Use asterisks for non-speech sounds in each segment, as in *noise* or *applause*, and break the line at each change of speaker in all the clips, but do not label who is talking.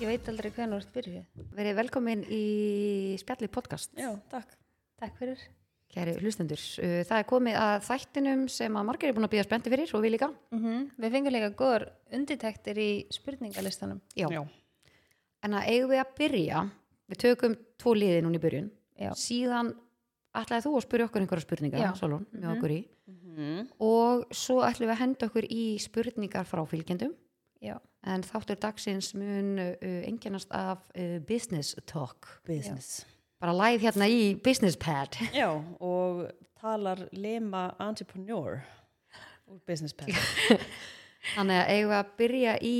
Ég veit aldrei hvernig þú ert byrjuð.
Verið velkomin í spjalli podcast.
Já, takk.
Takk fyrir.
Kæri hlustendur. Uh, Það er komið að þættinum sem að margir er búin að býða spendi fyrir og við líka.
Mm Við fengum líka góður undirtektir í spurningalistanum.
Já.
Já.
En að eigum við að byrja, við tökum tvo liði núna í byrjun.
Já.
Síðan ætlaði þú að spyrja okkur einhverja spurningar. Salón, með okkur í.
Mm.
Og svo ætlum við að henda okkur í spurningar frá fylgjendum.
Já.
En þáttur dagsins mun uh, enginnast af uh, business talk.
Business.
Bara live hérna í business pad. *laughs*
Já. og talar Lema Entrepreneur úr Business Pad. *laughs*
Þannig að eigum við að byrja í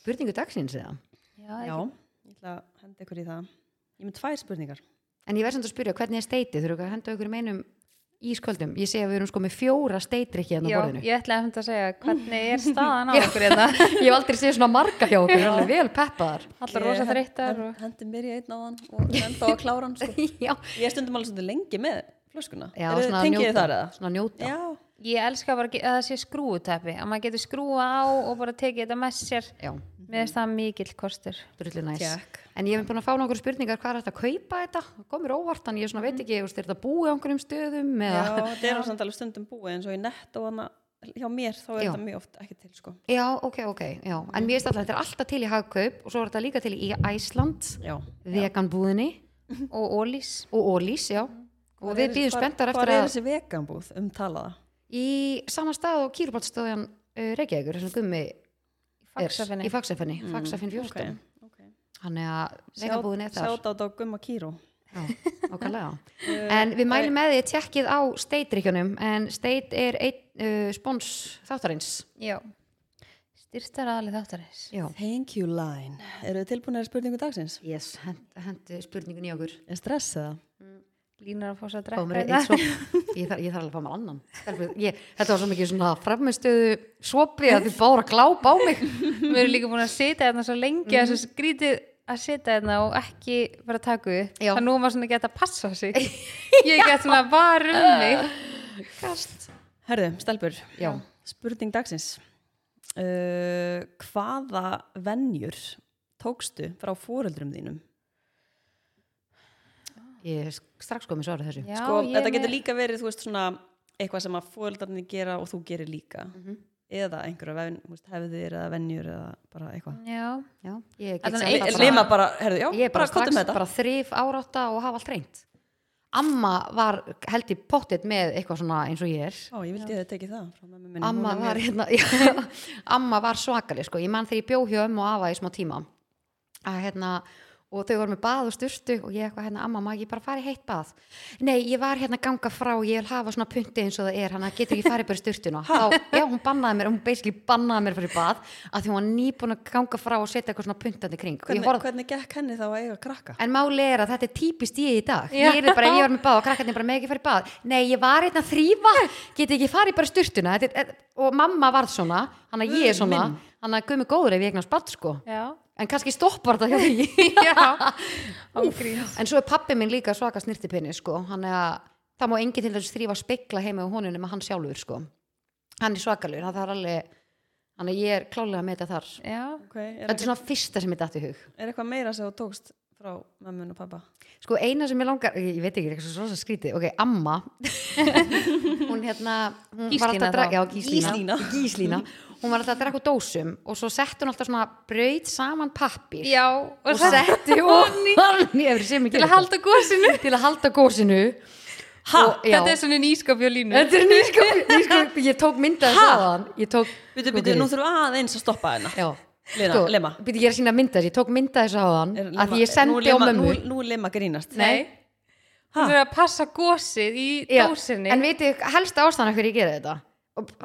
spurningu dagsins eða?
Já,
Já, ég ætla að henda ykkur í það. Ég með tvær spurningar.
En ég verð samt að spyrja, hvernig er steitið? Þurfum við að henda okkur meinum ísköldum? Ég sé að við erum sko með fjóra steitrykki hérna á
Já,
borðinu.
ég ætla að að segja hvernig er staðan á okkur hérna. *laughs*
Ég hef aldrei séð svona marga hjá okkur, alveg vel peppaðar.
Allar rosa þreyttar og...
Hendi mér í einn á hann og ennþá að klára hann. Sko. *laughs*
Já,
Ég stundum alveg svolítið lengi með flöskuna.
Já
Eru
svona njóta.
þar eða?
Svona njóta.
Já.
Ég elska bara að að það sé skrúuteppi, að maður getur skrúa á og bara tekið þetta með sér.
Já,
Mér finnst það mikill kostur.
En ég hef búin að fá nokkur spurningar, hvað er þetta að kaupa þetta? Það komur óvart, en ég svona veit ekki, þú veist, er þetta búið á einhverjum stöðum?
Já, *laughs* þetta er á samt alveg stundum búið eins og í nett og hana hjá mér þá er
Já.
þetta mjög oft ekki til sko.
Já, ok, ok, já. En mér veist alltaf, þetta er alltaf til í hagkaup og svo er þetta líka til í Æsland,
Já.
veganbúðinni
Og ólís.
og Ólís, já. Og við
er-
býðum spenntar eftir
er
að
þessi veganbúð umtalaða?
Í sama stað og kýrubáltstöðjan uh, Reykjavíkur, þessum gummi í Faxafinni, Faxafinn 14
Mm, Ok, ok.
þannig að vegabúðin er þar
Sjátt á Gumma Kíró.
Já, okkarlega *laughs* en við mælum með því að tjekkið á State-ríkjunum en State er einn uh, spons þáttarins
Já. Styrtar aðalið þáttarins.
Já,
Thank you line. Eru þið tilbúinir spurningu dagsins?
yes, hendi hend spurningun í okkur
Er stress eða?
Línar að fá svo að drekka
eitt sopp. ég, þarf, ég þarf alveg að fá mér annan Stelpur, ég, þetta var svo mikið svona framistuðu sopi að þið bára gláp á mig
Við erum líka búin að sitja hérna svo lengi að svo skrítið að sitja hérna og ekki bara taka upp.
Já.
Það nú maður svona geta að passa sig. *laughs* Ég get svona var um mig.
Kast
Herðu, stelpur.
Já.
Spurning dagsins. Uh, hvaða venjur tókstu frá fóreldrum þínum?
Ég er strax komið svarað þessu
Já,
sko,
ég
þetta
með-
getur líka verið, þú veist, svona eitthvað sem að fóreldrarnir gera og þú gerir líka.
Mhm.
Eða einhverja ven, þú veist, hefðir eða venjur eða bara eitthvað.
Já.
Já, ég get
Allan
sagt
ein-
það bara-
Lema bara, herðu, já,
ég er bara,
bara kottum
strax
með þetta.
bara þrif árátta og hafa allt reynd amma var held í pottit með eitthvað svona eins og ég er
Ó, ég vildi að þið tekið það frá mömmu minni.
amma
Hún er
var,
mjög-
hérna, *laughs* já, amma var svakalig sko. ég man þegar ég bjó hjá ömmu og afa í smá tíma að hérna og þau voru með bað og styrstu og ég eitthvað hérna amma maður ekki bara fara í heitt bað? Nei ég var hérna ganga frá ég vil hafa svona punti eins og það er hann getur ekki farið bara í styrtuna þá, já hún bannaði mér hún basically bannaði mér fyrir bað að því hún var nýbúin að ganga frá og setja eitthvað svona puntandi kring ég
Hvernig,
horfði
hvernig gekk henni þá að eiga krakka?
En máli er að þetta er típist ég í dag.
Já.
Ég er bara, ég var með bað og krakkarnir bara með ekki farið bað? Nei, ég var einn að þrýfa Geti ekki farið bara í sturtuna. Þetta er, Og mamma varð svona, hann að ég er svona Hann að gummi góður ef ég eignast bad sko.
Já.
En kannski stoppar þetta hjá því. *laughs* *laughs* En svo er pappi minn líka svaka snirtipinni sko. Hann er að, það má enginn til þess þrýfa spekla heima á honum með hann sjálfur sko. Hann er svakalur, það er alveg Hann að ég er klálega með þetta þar.
Já.
Okay, er,
Þetta er svona fyrsta sem ég datt í hug.
Er eitthvað meira sem þú tókst frá mömmun og pappa?
Sko eina sem ég langar, ég veit ekki, eitthvað svo svo skrítið, ok, amma, *laughs* hún hérna, hún var
Gíslína
alltaf að dra-
þá.
já, Gíslína,
Gíslína.
Gíslína, hún var alltaf að drakka úr dósum og svo sett hún alltaf svona braut saman pappir
Já.
og
Og það
setti sem
til að halda gósinu.
til að halda gósinu
Ha?
Og-.
Þetta er svona nýskapjó línu.
Þetta er nýskap, nýskap, ég tók sáðan, ég tók,
Býtu, býtu, nú þurfum aðeins að stoppa hérna.
já,
Lena, Lema.
býtti ég er að sína myndaði, ég tók myndaði sáðan,
Er
að ég sendi á mömmu.
Nú, nú er Lema grínast.
Nei. Hún er að passa gósið í
Já,
dósinni.
en veitu, helsta ástæðan hverju ég gera þetta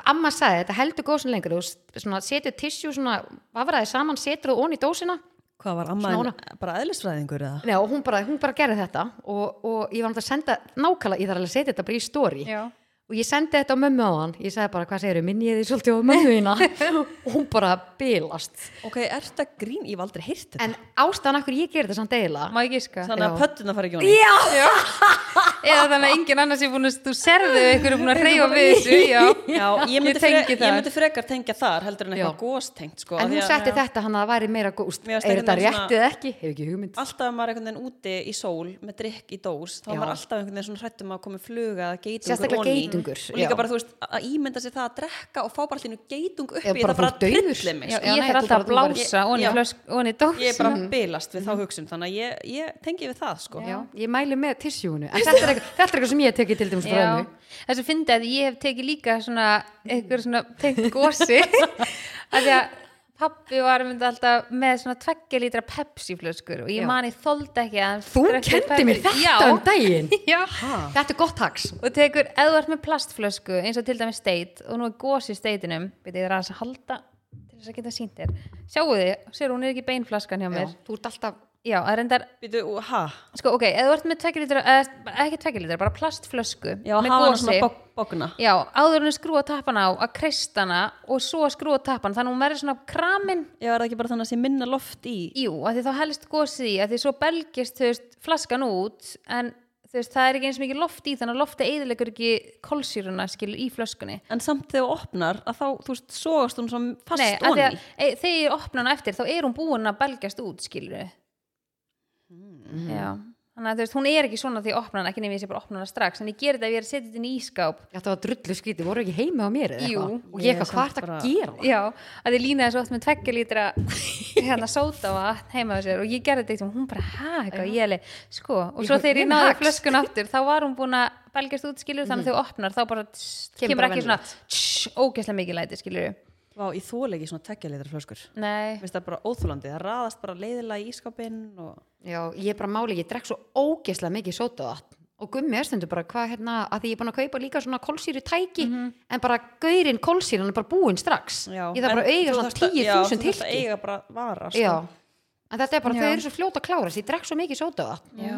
amma sagði þetta heldur góðsinn lengur. Þú setur tissjú svona vafraði saman, setur þú onni í dósina.
Hvað var amma
Svona
bara eðlisfræðingur eða?
Nei, og hún bara, hún bara gerði þetta. Og, og ég var náttúrulega að senda nákvæmlega, ég þarf alveg að setja þetta bara í story.
Já.
Og ég sendi þetta á mömmu á hann ég sagði bara, hvað segir minni ég því svolítið á mömmu þína *laughs* og hún bara bilast
Ok, er þetta grín? Ég hef aldrei heyrt þetta.
en ástæðan af hverju ég gerði þetta samt eiginlega
Má ég giska?
Þannig að pöttuna fara ekki á hann.
Já!
eða þannig að engin annars er búin að þú serðu ykkur er búin að reyfa við þessu *laughs* já,
Já, ég myndi,
Ég tengi
fre
þar.
ég myndi frekar tengja þar heldur en eitthvað góstengt sko,
en
af því
hún
að
setti þetta hann að það væri meira góst er þetta
einhvern veginn
rétt eða ekki, hefur ekki hugmynd
alltaf að maður er einhvern veginn úti í sól með drikk í dós, þá maður alltaf einhvern veginn svona hrættum að koma fluga
Sérstaklega
oní.
Geitungur,
og líka
já.
bara þú veist að ímynda sér það að drekka og fá bara allir geitung upp í
bara
það bara
dauður.
trillir mig sko.
Ég þarf alltaf
bara-
að blása onni
Já.
flösk, onni dós
ég er bara bilast við þá hugsun þannig að ég, ég tengi við það sko.
Já, ég mæli með tissjúinu en þetta er eitthvað, *laughs* þetta er eitthvað sem ég teki til dæmis frá hennu
þess að fyndi að ég hef tekið líka svona eitthvað svona tengt gósi að *laughs* því að pappi var myndi alltaf með svona tveggja lítra Pepsi flöskur og ég
Já.
mani þóldi ekki að
Þú kendi mér þetta
Já.
um daginn? *laughs*
Já,
Þetta er gott taks
og tekur, ert með plastflösku eins og til dæmis steit og nú er gósi steitinum veit ég það er aðeins að halda til þess að geta sínt þér. Sjáu þið, sér hún er ekki beinflaskan hjá
Já,
mér.
Þú ert alltaf
já, það endar,
Býtu, og, ha,
sko ok, ef þú ert með tveggja lítra eða ekki tveggja lítra, bara plastflösku
já, hafa hana svona bog, bogna
Já, áður en skrúa tappan á að kreista hana og svo skrúa tappan þannig að hún verður svona kramin.
Já, er það ekki bara þannig að sé minna loft í?
Jú, að því þá helst gósið í að því svo belgist þú veist, flaskan út en þú veist, það er ekki eins mikið loft í þannig að lofti eðilegur ekki kolsýruna skilur í flöskunni.
En samt þegar þú opnar að þá, þú veist, sogast hún svona fast
Nei, að
onni
e, þegar ég opna hana eftir þá er hún búin að belgjast út skilur
Mm.
Já, þannig að þú veist, hún er ekki svona því ég opna hana, ekki nefnir ég sé bara að opna hana strax en ég geri þetta ef ég er að setja þetta inn í ískáp
Þetta var drullu skríti, voru ekki heima á mér eða
Jú.
eitthvað? Og
Ég
ég eitthvað, er þetta
bara-
að gera?
Já, að þið línaði svo oft með tveggja lítra *laughs* hérna sóta vatn heima á sér og ég gerði þetta eitthvað, hún bara, hæ, eitthvað, ég leið, sko, og
Ég-
svo þegar
ég
ég náði flöskun aftur, þá var hún búin að belgjast út, skilur, þannig að
Vá, ég þóla ekki svona tveggja litra flöskur.
Nei,
Mér finnst það bara óþólandi, það raðast bara leiðilega í ískapinn og
Já, ég er bara máli, ég drekk svo ógeðslega mikið sótavatn og gummi er stundu bara hvað hérna, að því ég er búin að kaupa líka svona kolsýru tæki en bara gaurinn kolsýran er bara búinn strax.
Já,
ég þarf bara að eiga svona
þarft að- já,
10.000
þú þarft að
tilki
eiga bara vara sko.
já, en þetta er bara,
Já.
þau eru svo fljóta að klára ég drekk svo mikið sótavatn
já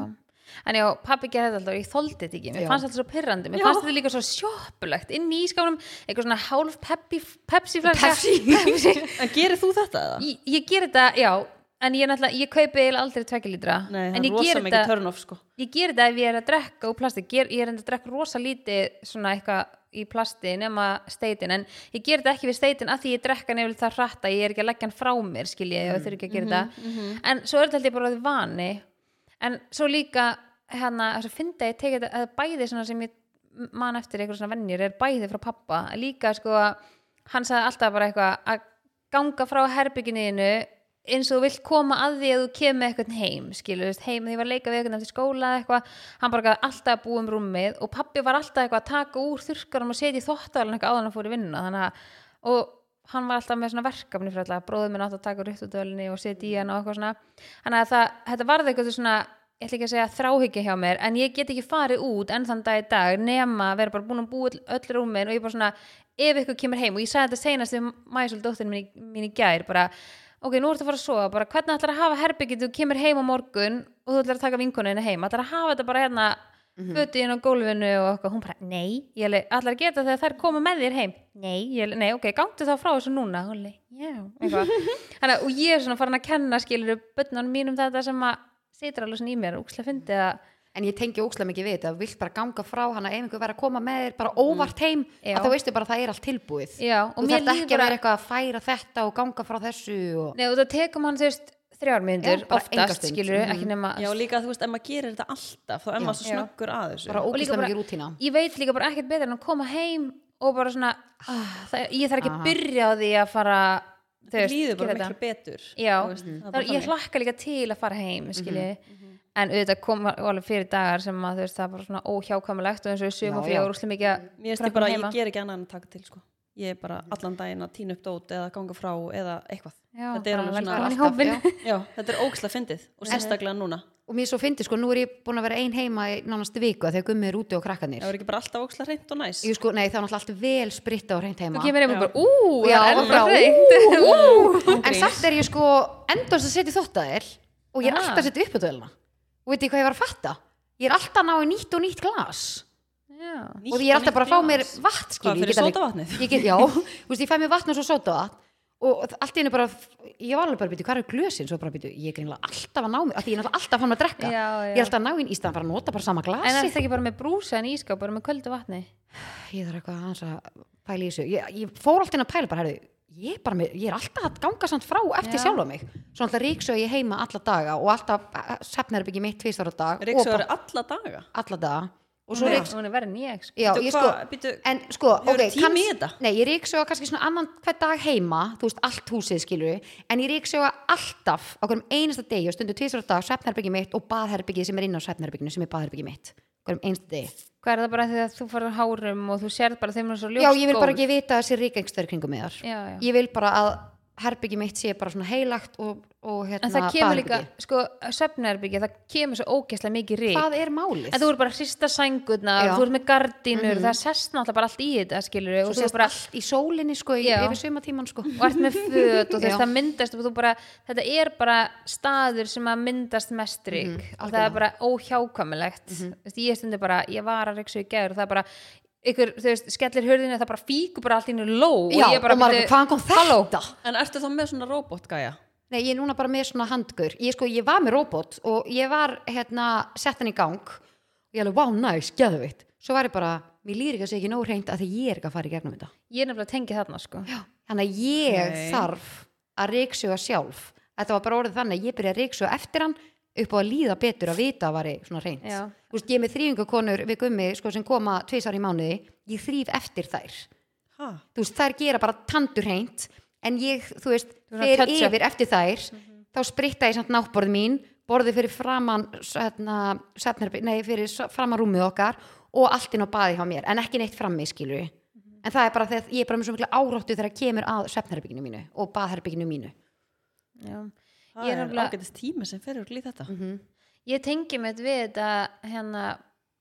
En já, pappi gerði þetta alltaf og ég þoldi þetta ekki. Mér
Já.
fannst þetta svo pyrrandi, mér
Já.
fannst þetta líka svo sjoppulegt. Inn í ískapnum, eitthvað svona hálf pepsi, pepsi
Pepsi. *laughs*
pepsi.
En gerir þú þetta eða?
Ég, ég ger þetta, já. En ég, náttúrulega- ég kaupi eiginlega aldrei tvekja lítra
Nei, það
en
er
ég
rosa
ger
mikið
þetta
sko.
Ég ger þetta ef ég er að drekka úr plasti. Ger, ég er enda að drekka rosa lítið svona eitthvað í plasti nema steitin. En ég ger þetta ekki við steitin að því ég drekka nefnilega það hratt að ég er ekki að leggja hann frá mér skilji ég og þurfi ekki að gera þetta. en svo er þetta ég bara því vani en svo líka hérna þess að finna ég tekið að bæði sem ég man eftir eitthvað svona vennir er bæði frá pappa líka sko að hann sagði alltaf bara eitthvað að ganga frá herbygginiðinu eins og þú vilt koma að því að þú kemur eitthvað heim skilu, heim þegar ég var að leika við eitthvað eftir skóla eitthvað, hann bara gæði alltaf að búa um rúmið og pappi var alltaf eitthvað að taka úr þurrkarum og setja í þóttalinn eitthvað áðan að fór í vinnuna. Þannig að, og hann var alltaf með svona verkefni fyrir alltaf, bróður minn átt að taka úr ryttudölinni og setja í hann og eitthvað svona. Þannig að það, þetta varði eitthvað svona ég ætla ekki að segja þráhyggja hjá mér en ég get ekki farið út enn þann dag í dag nema vera bara búin að búa öll, rúmin og ég bara svona, ef ykkur kemur heim og ég sagði þetta senast við mæsul dóttirinn mín, mín í gær bara, ok, nú ertu að fara að sofa bara, hvernig ætlar að hafa herbyggið þú kemur heim á morgun og þú ætlar að taka vinkoninu heim? Ætlar að hafa þetta bara hérna mm inn á gólfinu og eitthvað, hún bara, nei. Ég alveg, að geta þegar þær koma með þér heim? Nei, ég alveg, nei, ok, gangtu þá frá þessu núna. Hún alveg, já, eitthvað. *laughs* Þannig, að- og ég er svona farin að kenna skilur bönnunum mínum þetta sem að situr alveg svona í mér, úkslega fyndið að
en ég tengi ókslega mikið við þetta, þú vilt bara ganga frá hann að einhver verið að koma með þér bara óvart heim
Já.
að þá veistu bara að það er allt tilbúið.
Já, og
þú
mér
þarft ekki að vera eitthvað að færa þetta og ganga frá þessu og...
Nei, og það tekum hann þú veist þrjár myndur, oftast skilur
Mhm.
ekki nema
Já, líka þú veist, ef maður gerir þetta alltaf þá er maður svo snöggur að þessu.
Bara
Og líka
ókslega
bara-
mikið rútína.
ég veit líka bara ekkert betur en að koma heim og bara svona ah, það, ég þarf ekki að byrja á því að fara
Það líður bara miklu betur.
Já,
veist, það er
það,
bara
ég hlakka líka til að fara heim
Mhm,
skilji en auðvitað kom alveg fyrir dagar sem að þú veist það er bara svona óhjákamulegt og eins og við sögum og
já.
fjögur úrslega mikið að
Mér finnst ég ég ger ekki annað en að taka til sko. Ég er bara allan daginn að tína upp dót eða ganga frá eða eitthvað.
Já,
Þetta er alveg svona-
Alltaf, já.
Já, þetta er ókslega fyndið og sérstaklega núna.
Og mér svo fyndi sko, nú er ég búin að vera ein heima í nánastu viku að þegar gummið er úti og krakkanir
Það er ekki bara alltaf ókslega hreint og næs?
Ég sko, nei það er alltaf vel spritta og reynd heima.
Þú kemur heim og bara, ú,
Já,
það er
bara,
hreint.
en samt er ég sko endast að setja þóttaðil og ég er alltaf að setja upp
Já,
og ég er alltaf bara að fá mér vatn skil,
Hvað, fyrir sódavatnið?
ég get, já, *laughs* þú veist, ég fæ mér vatn og svo sótavatn og allt í henni bara ég var alveg bara býtu, hvað er glösin? Svo bara býtu, ég er greinlega alltaf að ná mig af því ég er alltaf að fann að drekka.
Já, já.
ég er alltaf að ná inn í staðan bara að nota bara sama
en er
glasi
þetta ekki bara með brúsa en ískap bara með köldu vatni?
Ég þarf eitthvað aðeins að pæla í þessu. Ég, ég fór alltaf inn að pæla bara herri, ég, er bara með, ég er alltaf að ganga samt frá eftir
Já.
sjálfa mig. Svo alltaf ríksög ég heima alla daga og alltaf sefnherbyggi mitt tvistar á dag
alla daga?
Alla daga og svo
Já.
ríks
hún er verið ég sko.
sko, en sko,
hefurðu
ok,
tíma í þetta?
nei, ég ríksöga kannski svona annan hver dag heima, þú veist, allt húsið skilur en ég ríksöga alltaf á hverjum einasta degi og stundu tvisar á dag svefnherbyggi mitt og baðherbyggi sem er inn á svefnherbygginu sem er baðherbyggi mitt, hverjum einasta degi
hvað er það bara því að þú farið hárum og þú sérð bara þeim er svo ljóst
já, ég vil bara ekki vita að sé ríkengstöður kringum með þar
já, já.
ég vil bara að herbyggi mitt sé bara svona heilagt og hérna
en það kemur líka, sko, svefnherbyggja það kemur svo ógeðslega mikið rík
hvað er málið?
en þú er bara að hrista sængurnar
Já.
þú ert með gardínur, það sest náttúrulega bara allt í þetta skilur
svo
og þú
sést
er bara
allt í sólinni sko í,
Já.
yfir sumatíman sko
og ert með föt og veist það myndast og þú bara, þetta er bara staður sem að myndast mest rík
Mhm,
og það er bara óhjákvæmilegt mm ég stundi bara, ég var að reyksu í gær og það er bara, ykkur, þú veist, skellir hurðinu það bara fíkur bara allt í nú ló
já,
og ég bara,
og maður, hvaðan kom þetta?
En ertu þá með svona robotgæja?
Nei, ég er núna bara með svona handgur. Ég, sko, ég var með robot og ég var hérna, sett hann í gang. Og ég alveg, wow, nice, geðveitt svo var ég bara, mér líður ekki að segja ekki nóg reynd að því ég er ekki að fara í gegnum þetta.
Ég er nefnilega að tengja þarna sko.
Já. þannig að ég
Ok.
þarf að reyksuga sjálf. Þetta var bara orðið þannig að ég byrja að reyksuga eftir hann upp á að líða betur að vita að væri svona reynd. Þú veist, ég er með þrýfingakonur við gummi sko, sem koma tvisar í mánuði. Ég þrýf eftir þær.
Ha?
þú veist, þær gera bara tandur hreint en ég, þú veist,
er
fer yfir eftir þær. Þá spritta ég samt náttborð mín borðið fyrir framan hérna, svefnherbergi- nei, fyrir s- framan rúmið okkar og allt inn á baði hjá mér en ekki neitt frammi, skilur en það er bara þegar ég er bara með svo miklu áráttu þegar kemur að svefnherbygginu mínu og baðherbygginu mínu.
Já.
Það
Ég er nefnilega-
ágætist tími sem fyrir úr líð þetta.
Mhm.
ég tengi mig við þetta hérna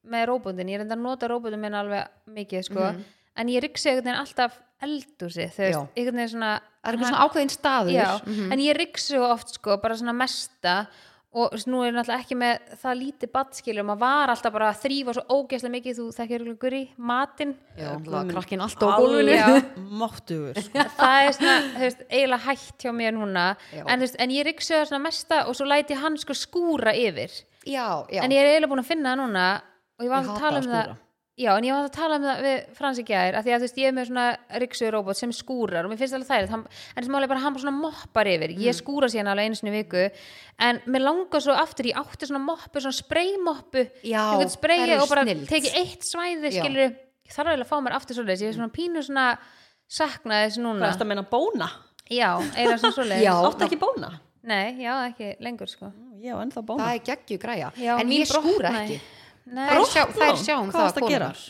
með róbótin, ég er enda að nota róbótin minn alveg mikið sko. En ég rygsi einhvern veginn alltaf eldúsi þú veist, einhvern veginn svona
það er eitthvað svona ákveðin staður
já,
Mhm.
en ég rygsi oft sko bara svona mesta og þú veist, nú er náttúrulega ekki með það lítið badskilur, maður var alltaf bara að þrýfa svo ógeðslega mikið, þú þekkir ykkur í matinn
krakkin allt á gólfinu
Já. *laughs*
Máttugur. *laughs* Sko.
það er svona, þú veist, eiginlega hætt hjá mér núna, en, veist, en ég rygsi það svona mesta og svo læti hann sko skúra yfir
já, já,
en ég er eiginlega búin að finna það núna og ég var
Ég
að tala um það. Já, en ég var að tala um það við Fransi gær af því að þú veist, ég er með svona ryksugur robot sem skúrar og mér finnst það alveg þægilegt. Hann- en þess máli bara að hann bara svona moppar yfir. Ég
Mm.
skúra síðan alveg einu sinni í viku. En mér langar svo aftur, ég átti svona moppu svona spraymoppu einhvern
eru
og bara
snilld.
tekið eitt svæði skilur, þarf eiginlega að fá mér aftur svoleiðis. Ég er svona pínu svona saknaði þess núna.
Hvað er þetta að meina bóna?
já, eiginlega svona *laughs*
Já.
Áttu ekki bóna?
nei, já, sko
Ég
það er ég
nei,
sjá, þær sjáum
Hvað
það
að.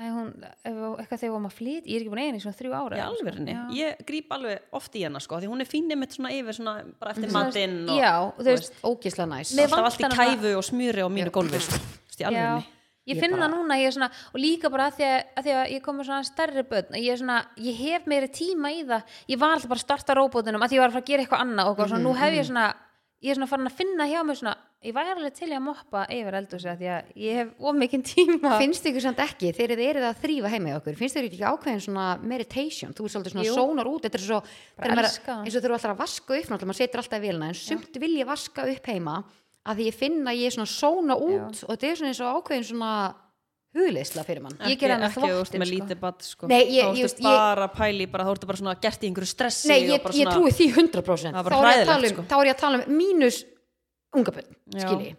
Æ, hún, ef- eitthvað þegar við varum að flyt ég er ekki búin að eiga í svona þrjú ára
Í alvörinni.
Já.
Ég gríp alveg oft í hana sko, því hún er fínni mitt svona yfir svona bara eftir
Svona,
matinn og
já, og þú veist,
ógislega næs.
Mér
alltaf allt í kæfu og smjöri á mínu gólfi sko.
Ég
Ég
finn
bara-
það núna ég er svona, og líka bara að því að, að, því að ég kom með svona stærri börn ég, er svona, ég hef meiri tíma í það. Ég var alltaf bara að starta róbótunum að því ég var að fara að gera eitthvað annað og, mm
Mhm,
nú hef ég svona ég er svona farin að finna hjá mig svona ég væri alveg til að moppa yfir eldhúsi af því að ég hef ómikinn tíma
finnst ykkur samt ekki þegar þið eruð að þrýfa heima í okkur finnst ykkur ekki ákveðin svona meditation þú er svolítið svona
Jú.
sónar út þetta er svo, maður- eins og þurfa alltaf að vaska upp náttúrulega, maður setur alltaf í vélina en sumt vil ég vaska upp heima að því ég finn að ég er svona sóna út og þetta er svona eins og ákveðin svona hugleisla fyrir mann
Ég
ekki, ekki þú
þvottinn,
með
sko.
lítið bad sko.
Nei, ég-
þá
ég-
ertu
ég-
bara að pæli bara, þá ertu bara svona gert í einhverju stressi
Nei, ég, ég trúi því 100%
Það var
þá
bara
er, ég að tala
hræðilegt,
um,
sko.
þá er ég að tala um mínus unga bönn,
Já.
skilji.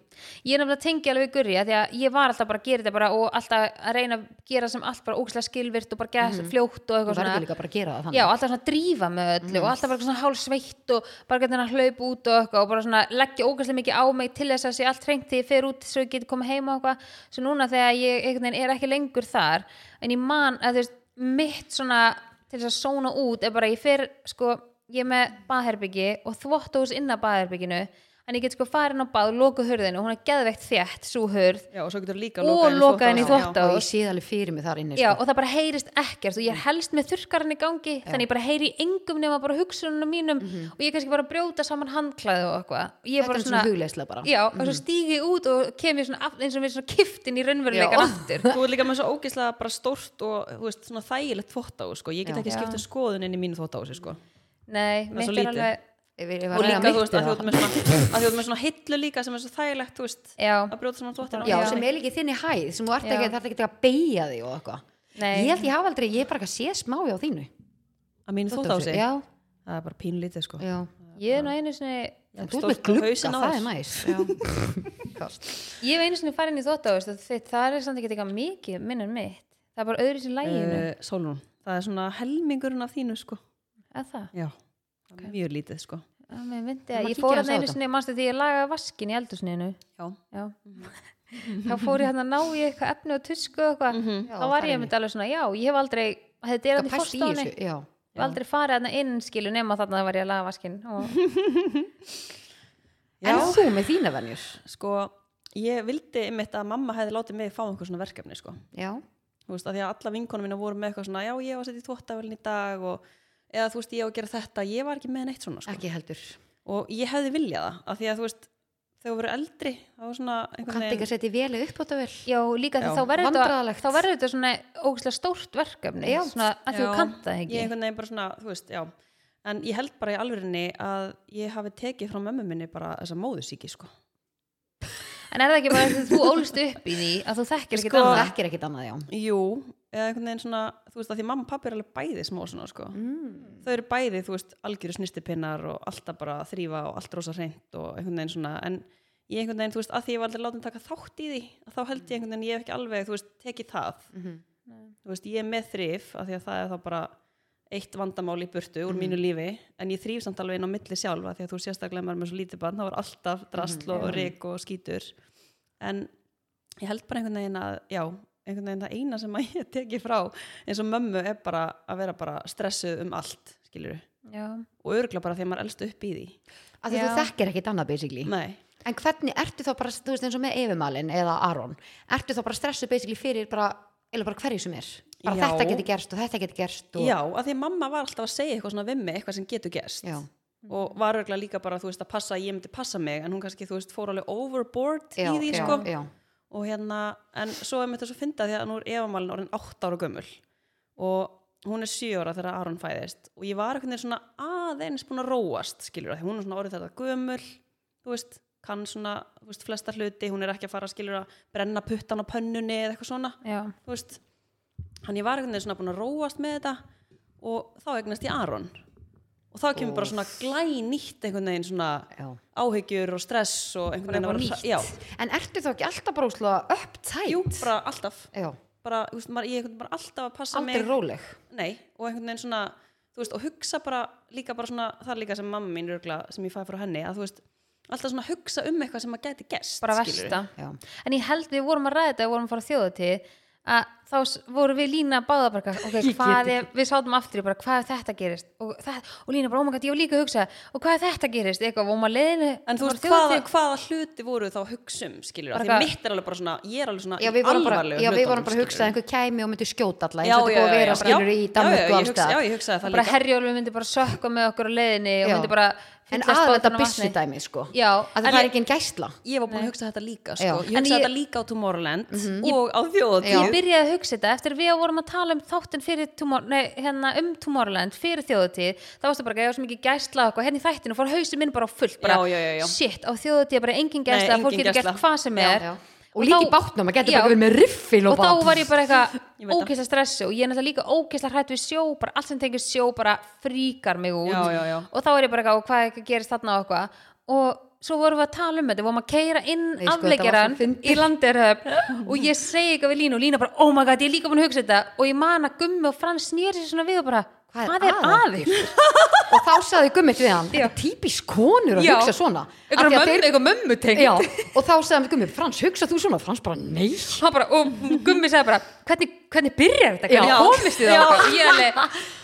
Ég er nefnilega að tengja alveg Gurri af því að ég var alltaf bara að gera þetta bara og alltaf að reyna að gera sem allt bara ógæslega skilvirt og bara gera mm fljótt og eitthvað svona.
að
Já, alltaf svona drífa með öllu og alltaf bara svona hálf sveitt og bara geta að hlaupa út og eitthvað og bara svona leggja ógæslega mikið á mig til þess að sé allt hreint þegar ég fer út svo ég geti komið heima og eitthvað. Svo núna þegar ég er ekki lengur þar en ég man að þú veist mitt svona til þess að sóna út að en ég get sko farin á bað hurðinu og hún er geðveikt þétt svo hurð
Já, og svo getur líka
Og
lokað inn í þvottahús.
þvott-
og ég sé það alveg fyrir mig þar inni
Já,
sko.
og það bara heyrist ekkert og ég er helst með þurrkarinn í gangi þannig ég bara heyri í engum nema bara hugsunum mínum og ég er kannski bara að brjóta saman handklæði og eitthvað er
þetta
bara
er svona hugleisla bara
já, og svo stígi ég út og kem ég svona eins og við svona kiftin í raunveruleikan
Já.
aftur
Þú er líka með svo ógeðslega bara stórt og þú veist, svona þægilegt þvóttahús sko. Ég get
Já.
ekki
Já.
skipt um skoðun inn í mínu þvóttahúsi sko.
nei,
er
er alveg
Og líka þú veist að ert með svona hillu líka sem er svo þægilegt þú veist
já,
að brjóta saman þvottina
Já,
Já.
sem er líka þinni hæð sem þú ert ekki, er ekki að beigja þig og eitthvað.
Nei.
Ég held ég hafa aldrei, ég er bara ekki að sé smá á þínu.
Að mínu þvóttási
Já,
það er bara pínlítið sko.
Já.
Ég er nú einu sinni
þú ert með
á á
það er næs. *laughs*
Ég hef einu sinni farið inn í þóttavist það er samt ekki eitthvað mikið minn en mitt. Það er bara öðru sér læginu
uh, Sólrún, það er svona helmingurinn af þínu sko
það
það er mjög lítið sko.
Að ég fór að einu sinni, mannstu því ég lagaði vaskin í eldursninu
já,
já. *laughs* Þá fór ég hann að ná í eitthvað efni og tusku og eitthvað.
Já,
þá var ég með alveg svona, já, ég hef aldrei þetta er hann í
pæst í
fórstáni ég hef aldrei farið hann inn skilu nema þarna var ég að laga vaskin og *laughs*
En þú með þína venjur?
sko ég vildi einmitt að mamma hefði látið mig fá einhver svona verkefni sko.
Já,
þú veist, að því að alla vinkonum mína voru með eitthvað svona já, ég var að setja í og eða þú veist, ég á að gera þetta, ég var ekki með neitt svona sko.
ekki heldur
og ég hefði viljað það, af því að þú veist þegar þú verður eldri, þá var svona
Kannt ekki að setja velið upp á þetta vel
já, líka því
Já.
þá verður þetta þá verður þetta svona ógæslega stórt verkefni
Já.
svona að því þú kannt það
ég
ekki
einhvern veginn bara svona, þú veist, já en ég held bara í alvörinni að ég hafi tekið frá mömmu minni bara þessa móðusíki sko.
En er það ekki bara því þú ólst upp í því að þú þekkir ekki
Sko,
annað
Þekkir ekkit annað, já
jú, eða einhvern veginn svona þú veist, að því mamma og pappi er alveg bæði smá svona, sko.
mm.
þau eru bæði, þú veist, algjöru snistipinnar og alltaf bara að þrýfa og allt rosa hreint og einhvern veginn svona, en ég einhvern veginn, þú veist, að því ég var aldrei látin taka þátt í því, að þá held ég einhvern veginn, ég hef ekki alveg, þú veist, tekið það
Mhm.
þú veist, ég er með þrif af því að það er þá bara eitt vandamál í burtu úr mínu lífi en ég þrýf samt alveg inn á milli sjálf af því að þú sérstaklega maður er með svo lítið barn þá var alltaf drastl og rík og skítur. En ég held bara einhvern veginn að já, einhvern veginn það eina sem að ég *laughs* teki frá eins og mömmu er bara að vera bara stressuð um allt skilur
já,
og örgla bara því að maður elst upp í því.
Að því
Já.
þú þekkir ekkit annað basically.
Nei,
En hvernig, ertu þá bara, þú veist eins og með Efimalin eða Aron, ertu þá bara stressuð basically fyrir bara, eða bara hverju sem er bara
Já.
þetta geti gerst og þetta geti gerst og,
já, af því að mamma var alltaf að segja eitthvað svona við mig, eitthvað sem getur gerst
Já.
og var örgla líka bara, þú veist, að passa að ég myndi passa mig, en hún kannski, þú veist, fór alveg overboard
já,
í því,
já,
sko
já.
og hérna, en svo er mér þess að finna því að nú er Evamalin orðin 8 ára gömul og hún er 7 ára þegar Aron fæðist og ég var veginn svona aðeins búin að róast skilur því hún er svona orðið þetta gömul þú veist, kann svona þú veist, flesta hluti, hún er ekki að fara skilur að brenna puttan á pönnunni eða eitthvað svona
já,
þú veist, hann ég var einhvern veginn svona búin að róast með þetta og þá eignast ég Aron og þá kemur bara svona glænýtt einhvern veginn svona
Já.
áhyggjur og stress og einhvern veginn að
nýtt.
vera já,
En ertu þá ekki alltaf bara úslega uptight?
jú, bara alltaf bara, veist, maður, ég veginn bara alltaf að passa
aldrei
mig
róleg.
nei, og einhvern veginn svona veist, og hugsa bara, líka bara svona það er líka sem mamma mín örgla, sem ég fæ frá henni að þú veist, alltaf svona hugsa um eitthvað sem að gæti gest
bara versta en ég held við vorum að ræða þetta við vorum að fara að þjóða til að þá vorum við lína báða bara ok, *laughs* hvað er, við sátum aftur bara hvað ef þetta gerist? Og, það, og lína bara, oh my god, ég var líka að hugsa og hvað ef þetta gerist, eitthvað, og maður leiðinu
en þú veist, hvaða, hvaða hluti voru þá að hugsa um, skilur,
Bara
því mitt er alveg bara svona ég er alveg svona
Já,
í
við vorum bara,
alvarlegu
já, við vorum bara að hugsa að einhver kæmi og myndi skjóta alla eins og þetta búið að vera skilur í
já,
og það.
það
bara herjólfi myndi bara sökka með okkur á leiðinni og myndi bara
En
fyllast
að þetta byssu dæmi, sko.
já,
Að það er ekki gæsla.
ég var búin að hugsa þetta líka, sko. Ég hugsa þetta líka á Tomorrowland og á þjóðatíð
ég byrjaði að hugsa þetta eftir við vorum að tala um þáttinn fyrir Tomor nei, hérna, um Tomorrowland fyrir þjóðutíð þá varstu bara að ég var svo mikið gæsla og hérna í þættinu fór hausinn minn bara á fullt bara,
Já, já,
shit, á þjóðutíð er bara engin gæsla fólk getur gert hvað sem er
Já. Og líka í bátnum, maður getur bara verið með riffil og
og þá var ég bara eitthvað *laughs* ógeðslega stressu og ég er náttúrulega líka ógeðslega hrætt við sjó bara allt sem tengir sjó bara fríkar mig út.
Já, já, já.
og þá er ég bara eitthvað og hvað gerist þarna? og eitthvað. Og svo vorum við að tala um þetta, við vorum að keira inn
Nei, sko,
afleggjaran í landirhöfn *laughs* og ég segi eitthvað við Línu og Lína bara, oh my god, ég er líka búin að hugsa þetta. Og ég man að Gummi og Frans snýri sér svona við og bara, hvað, er að þér?
og þá sagði gummit við hann þetta er típisk konur að
Já.
hugsa svona.
Eitthvað
að
mömmu, mömmu tengt
og þá sagði hann við gummit, Frans, hugsa þú svona? Frans bara, nei.
Bara, og Gummi sagði bara hvernig, hvernig byrjar þetta, hvernig komist þið á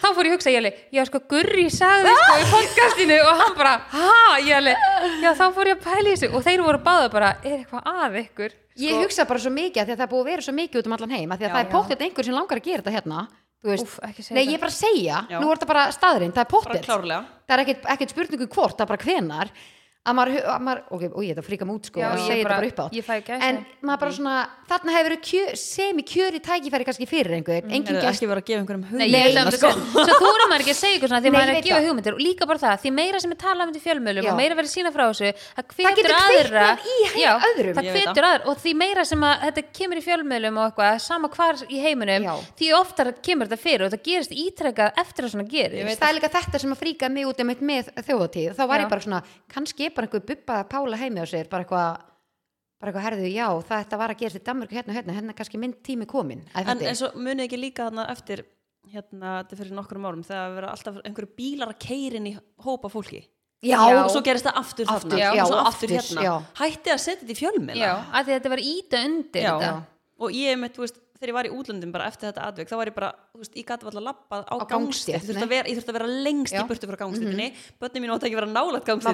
þá fór ég að hugsa ég alveg, já sko Gurri sagði sko í podcastinu. Og hann bara, ha, ég alveg já þá fór ég að pæla í þessu. Og þeir voru báða bara, er eitthvað að ykkur?
Ég hugsa bara svo mikið því að það er búið að vera svo mikið út um allan heim því að
Já,
það er pottet einhver sem langar að gera þetta hérna
Segja
nei ég er bara að segja
Já.
nú er þetta bara staðurinn, það er
klárlega.
Það er ekkert, ekkert spurningu hvort, það er bara hvenar að maður, að maður ok, og ég þetta fríka mig út sko
Já,
að
ég
segja þetta
bara-
upp á
ég fæ gæsa.
en maður bara svona, þarna hefur verið kjö, semi kjöri tækifæri kannski fyrir einhver engin
Heyrðu,
gest
ekki vera að gefa einhverjum
Nei,
hugmynd
ég held að
sko.
Svo þú erum maður ekki að segja ykkur svona því
Nei,
maður er að gefa
það.
hugmyndir og líka bara það, því meira sem er talað um þetta í fjölmjölum
Já.
og meira verið sína frá þessu það
getur kviknað í hei-
Já,
öðrum.
það hvetur aðra og því meira sem að þetta kemur í fjölmjölum og eitthvað, sama hvar í heiminum því oftar kemur þetta fyrir og það gerist ítrekað eftir að svona gerist
það er líka þetta sem að fríka mig út einmitt með þjóðatíð, þá var
Já.
ég bara svona kannski er bara einhver bubba að pála heimi á sér bara eitthvað, bara eitthvað herðu, já þetta var að gerast í Danmörku hérna og hérna hérna er kannski minn tími komin
en
þetta
en svo munið ekki líka þarna eftir hérna, þetta fyrir nokkrum árum þegar vera alltaf einhverju bílar að keirin í hópa fólki.
Já,
Já.
og svo gerist það aftur
Aftur,
þarna
já,
og svo
og
aftur
aftur,
hérna.
já.
hætti að setja þetta í fjölmiðla.
Já, að því þetta var íta undir
Já.
þetta.
Og ég mitt, þú veist, þegar ég var í útlöndum bara eftir þetta atvik, þá var ég bara, þú veist, ég gæti alltaf lappað á,
Á
gangstétt, ég þurfti að vera, ég að lengst
Já.
í burtu frá gangstéttinni, börnin mín átti ekki að vera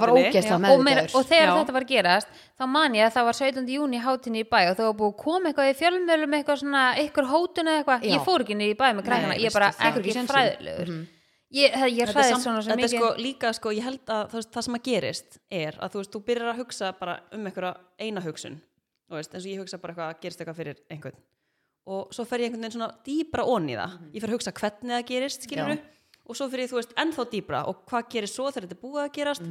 var
gangstéttinni.
og,
meðvitaður.
Og þegar
Já.
þetta var að gerast þá man ég að það var 17. júni hátinni í bæ og það var búið að koma eitthvað í fjölmjölum eitthvað svona, eitthvað hótun eða eitthvað. Ég fór ekki niður í bæ með krakkana,
Nei,
ég er bara
ekki
fræðilegur.
Mhm.
ég, það- ég
Þetta er, samt,
svona svo
þetta er
mikið.
sko líka sko, ég held að það, það sem að gerist er að þú veist, þú byrjar að hugsa bara um einhverja eina hugsun. Þú veist, eins og ég hugsa bara eitthvað að gerist eitthvað fyrir einhvern og svo fer ég einhvern veginn svona dýbra onni það, ég fer að hugsa hvernig það gerist og svo fer ég, þú veist, ennþá dýbra og hvað gerist svo þegar þetta búið að gerast?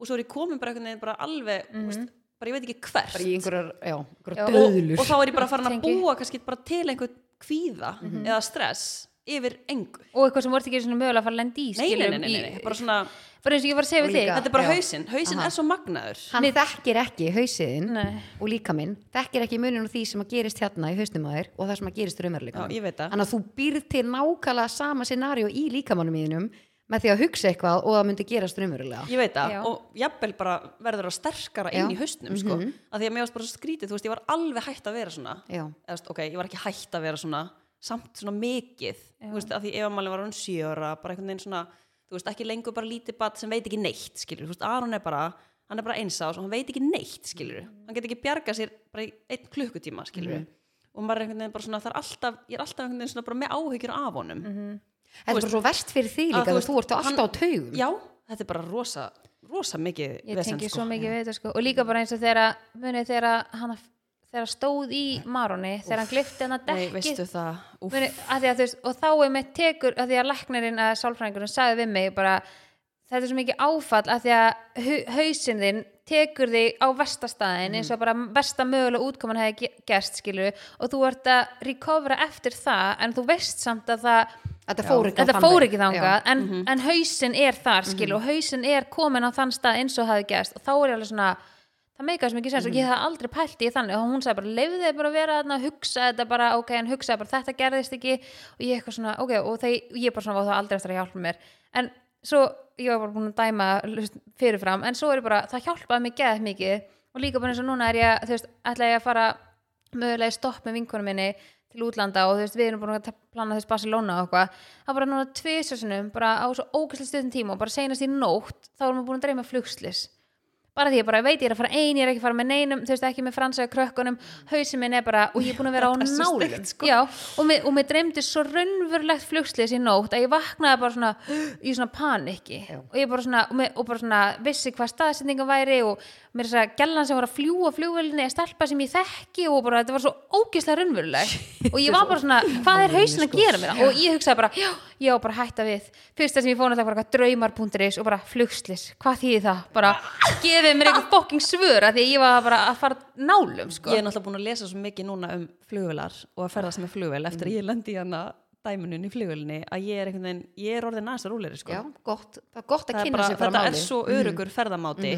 Og svo er ég komin bara einhvern veginn bara alveg þú veist, bara ég veit ekki hvert.
Einhverjar, já,
og, og þá er ég bara farin að búa kannski bara til einhvern kvíða eða stress yfir engu.
Og eitthvað sem vorti ekki mögulega að fara að lenda í
nei, nei, nei, nei, bara svona
bara eins og ég var að segja við þig.
þetta er bara hausinn.
Aha.
er svo magnaður.
Hann þekkir ekki hausiðin
Nei.
og líka minn, þekkir ekki munin úr því sem að gerist hérna í hausnum að þér og það sem að gerist
það.
þannig að þú býrð til nákvæmlega sama scenario í líkamannum mínum með því að hugsa eitthvað og það myndi gerast raunverulega.
Ég veit það.
Já.
og jafnvel bara verður það sterkara inn
Já.
í hausnum sko. að því að mér varst bara svo skrítið, þú veist, ég var alveg hægt að vera svona.
Já,
Eða, veist, ok, ég var ekki hægt að vera svona samt svona mikið, þú veist, að því ef maður var hann sjöra, bara einhvern veginn svona þú veist, ekki lengur bara lítið bat sem veit ekki neitt skilur, þú veist, Aron er bara hann er bara einsás og hann veit ekki neitt, skilur hann get ekki bjargað sér bara í einn klukkutíma skilur og maður er einhvern veginn bara svona það er alltaf, ég er alltaf einhvern veginn svona bara með áhyggjur af honum.
Þetta er bara svo verst fyrir því líka
þú veist,
þú ert alltaf á taugum.
Já, þetta er bara rosa rosa mikið
ég
vesen, sko.
svo mikið við þetta sko. Og líka bara eins og þegar þegar hann stóð í Maroni þegar hann glifti hann að dekki
það,
Meni, að því að, veist, og þá er með tekur að því að læknirinn að sálfræðingurinn sagði við mig bara þetta er svo mikið áfall að því að hausinn þinn tekur þig á vestastæðin eins og bara versta mögulega útkoman hefði ge- gerst skilur og þú ert að recovera eftir það en þú veist samt að það
þetta fór ekki
fór ekki þangað en,
Mhm.
en hausinn er þar skilur og hausinn er komin á þann stað eins og hafi gerst og þá er ég alveg svona það meikar sem ekki sens og ég hef aldrei pælt í þannig og hún sagði bara, leiði þið bara að vera þarna hugsa þetta bara, ok, en hugsa bara, þetta gerðist ekki. Og ég eitthvað svona, ok, og þeir, ég bara svona var það aldrei eftir að hjálpa mér. En svo, ég var bara búin að dæma fyrirfram, en svo er ég bara, það hjálpaði mig geðið mikið. Og líka bara eins og núna er ég, þú veist, ætla ég að fara mögulega í stopp með vinkonum minni til útlanda og þú veist, við erum búin að plana þess Barcelona og eitthvað, það bara núna tvisasunum, bara á svo ógæslega stöðum tíma og bara seinast í nótt, þá erum við búin að dreyma flugslis bara því ég bara veit ég er að fara ein, ég er ekki að fara með neinum þú veist ekki með fransa krökkunum. Hausin minn er bara, og ég er búin að vera á *laughs* nálum.
sko.
já, og mér, og mér dreymdi svo raunverulegt flugslis í nótt að ég vaknaði bara svona *gasps* í svona paniki
Já.
og ég bara svona, og, mér, og bara svona vissi hvað staðsendinga væri og mér er að gellan sem var að fljúa flugvelinni er stelpa sem ég þekki og bara þetta var svo ógeðslega raunverulegt. *laughs* Og ég var bara svona, hvað er hausin að gera mér og ég hugsaði bara, já, ég á bara hætta við fyrsta sem ég fóna þetta var eitthvað draumar.is og bara flugslis, hvað þýði það? Bara, *laughs* gefið mér eitthvað fokking svör að því ég var bara að fara nálum sko.
ég er náttúrulega búin að lesa svo mikið núna um flugvelar og að ferðast með flugvel eftir að ég lendi í hana dæmunum í flugvelni að ég er einhvern veginn, ég er orðin aðeins rúleri sko.
já, gott, það er gott að
Það
kynna sér bara
þetta er svo örugur ferðamáti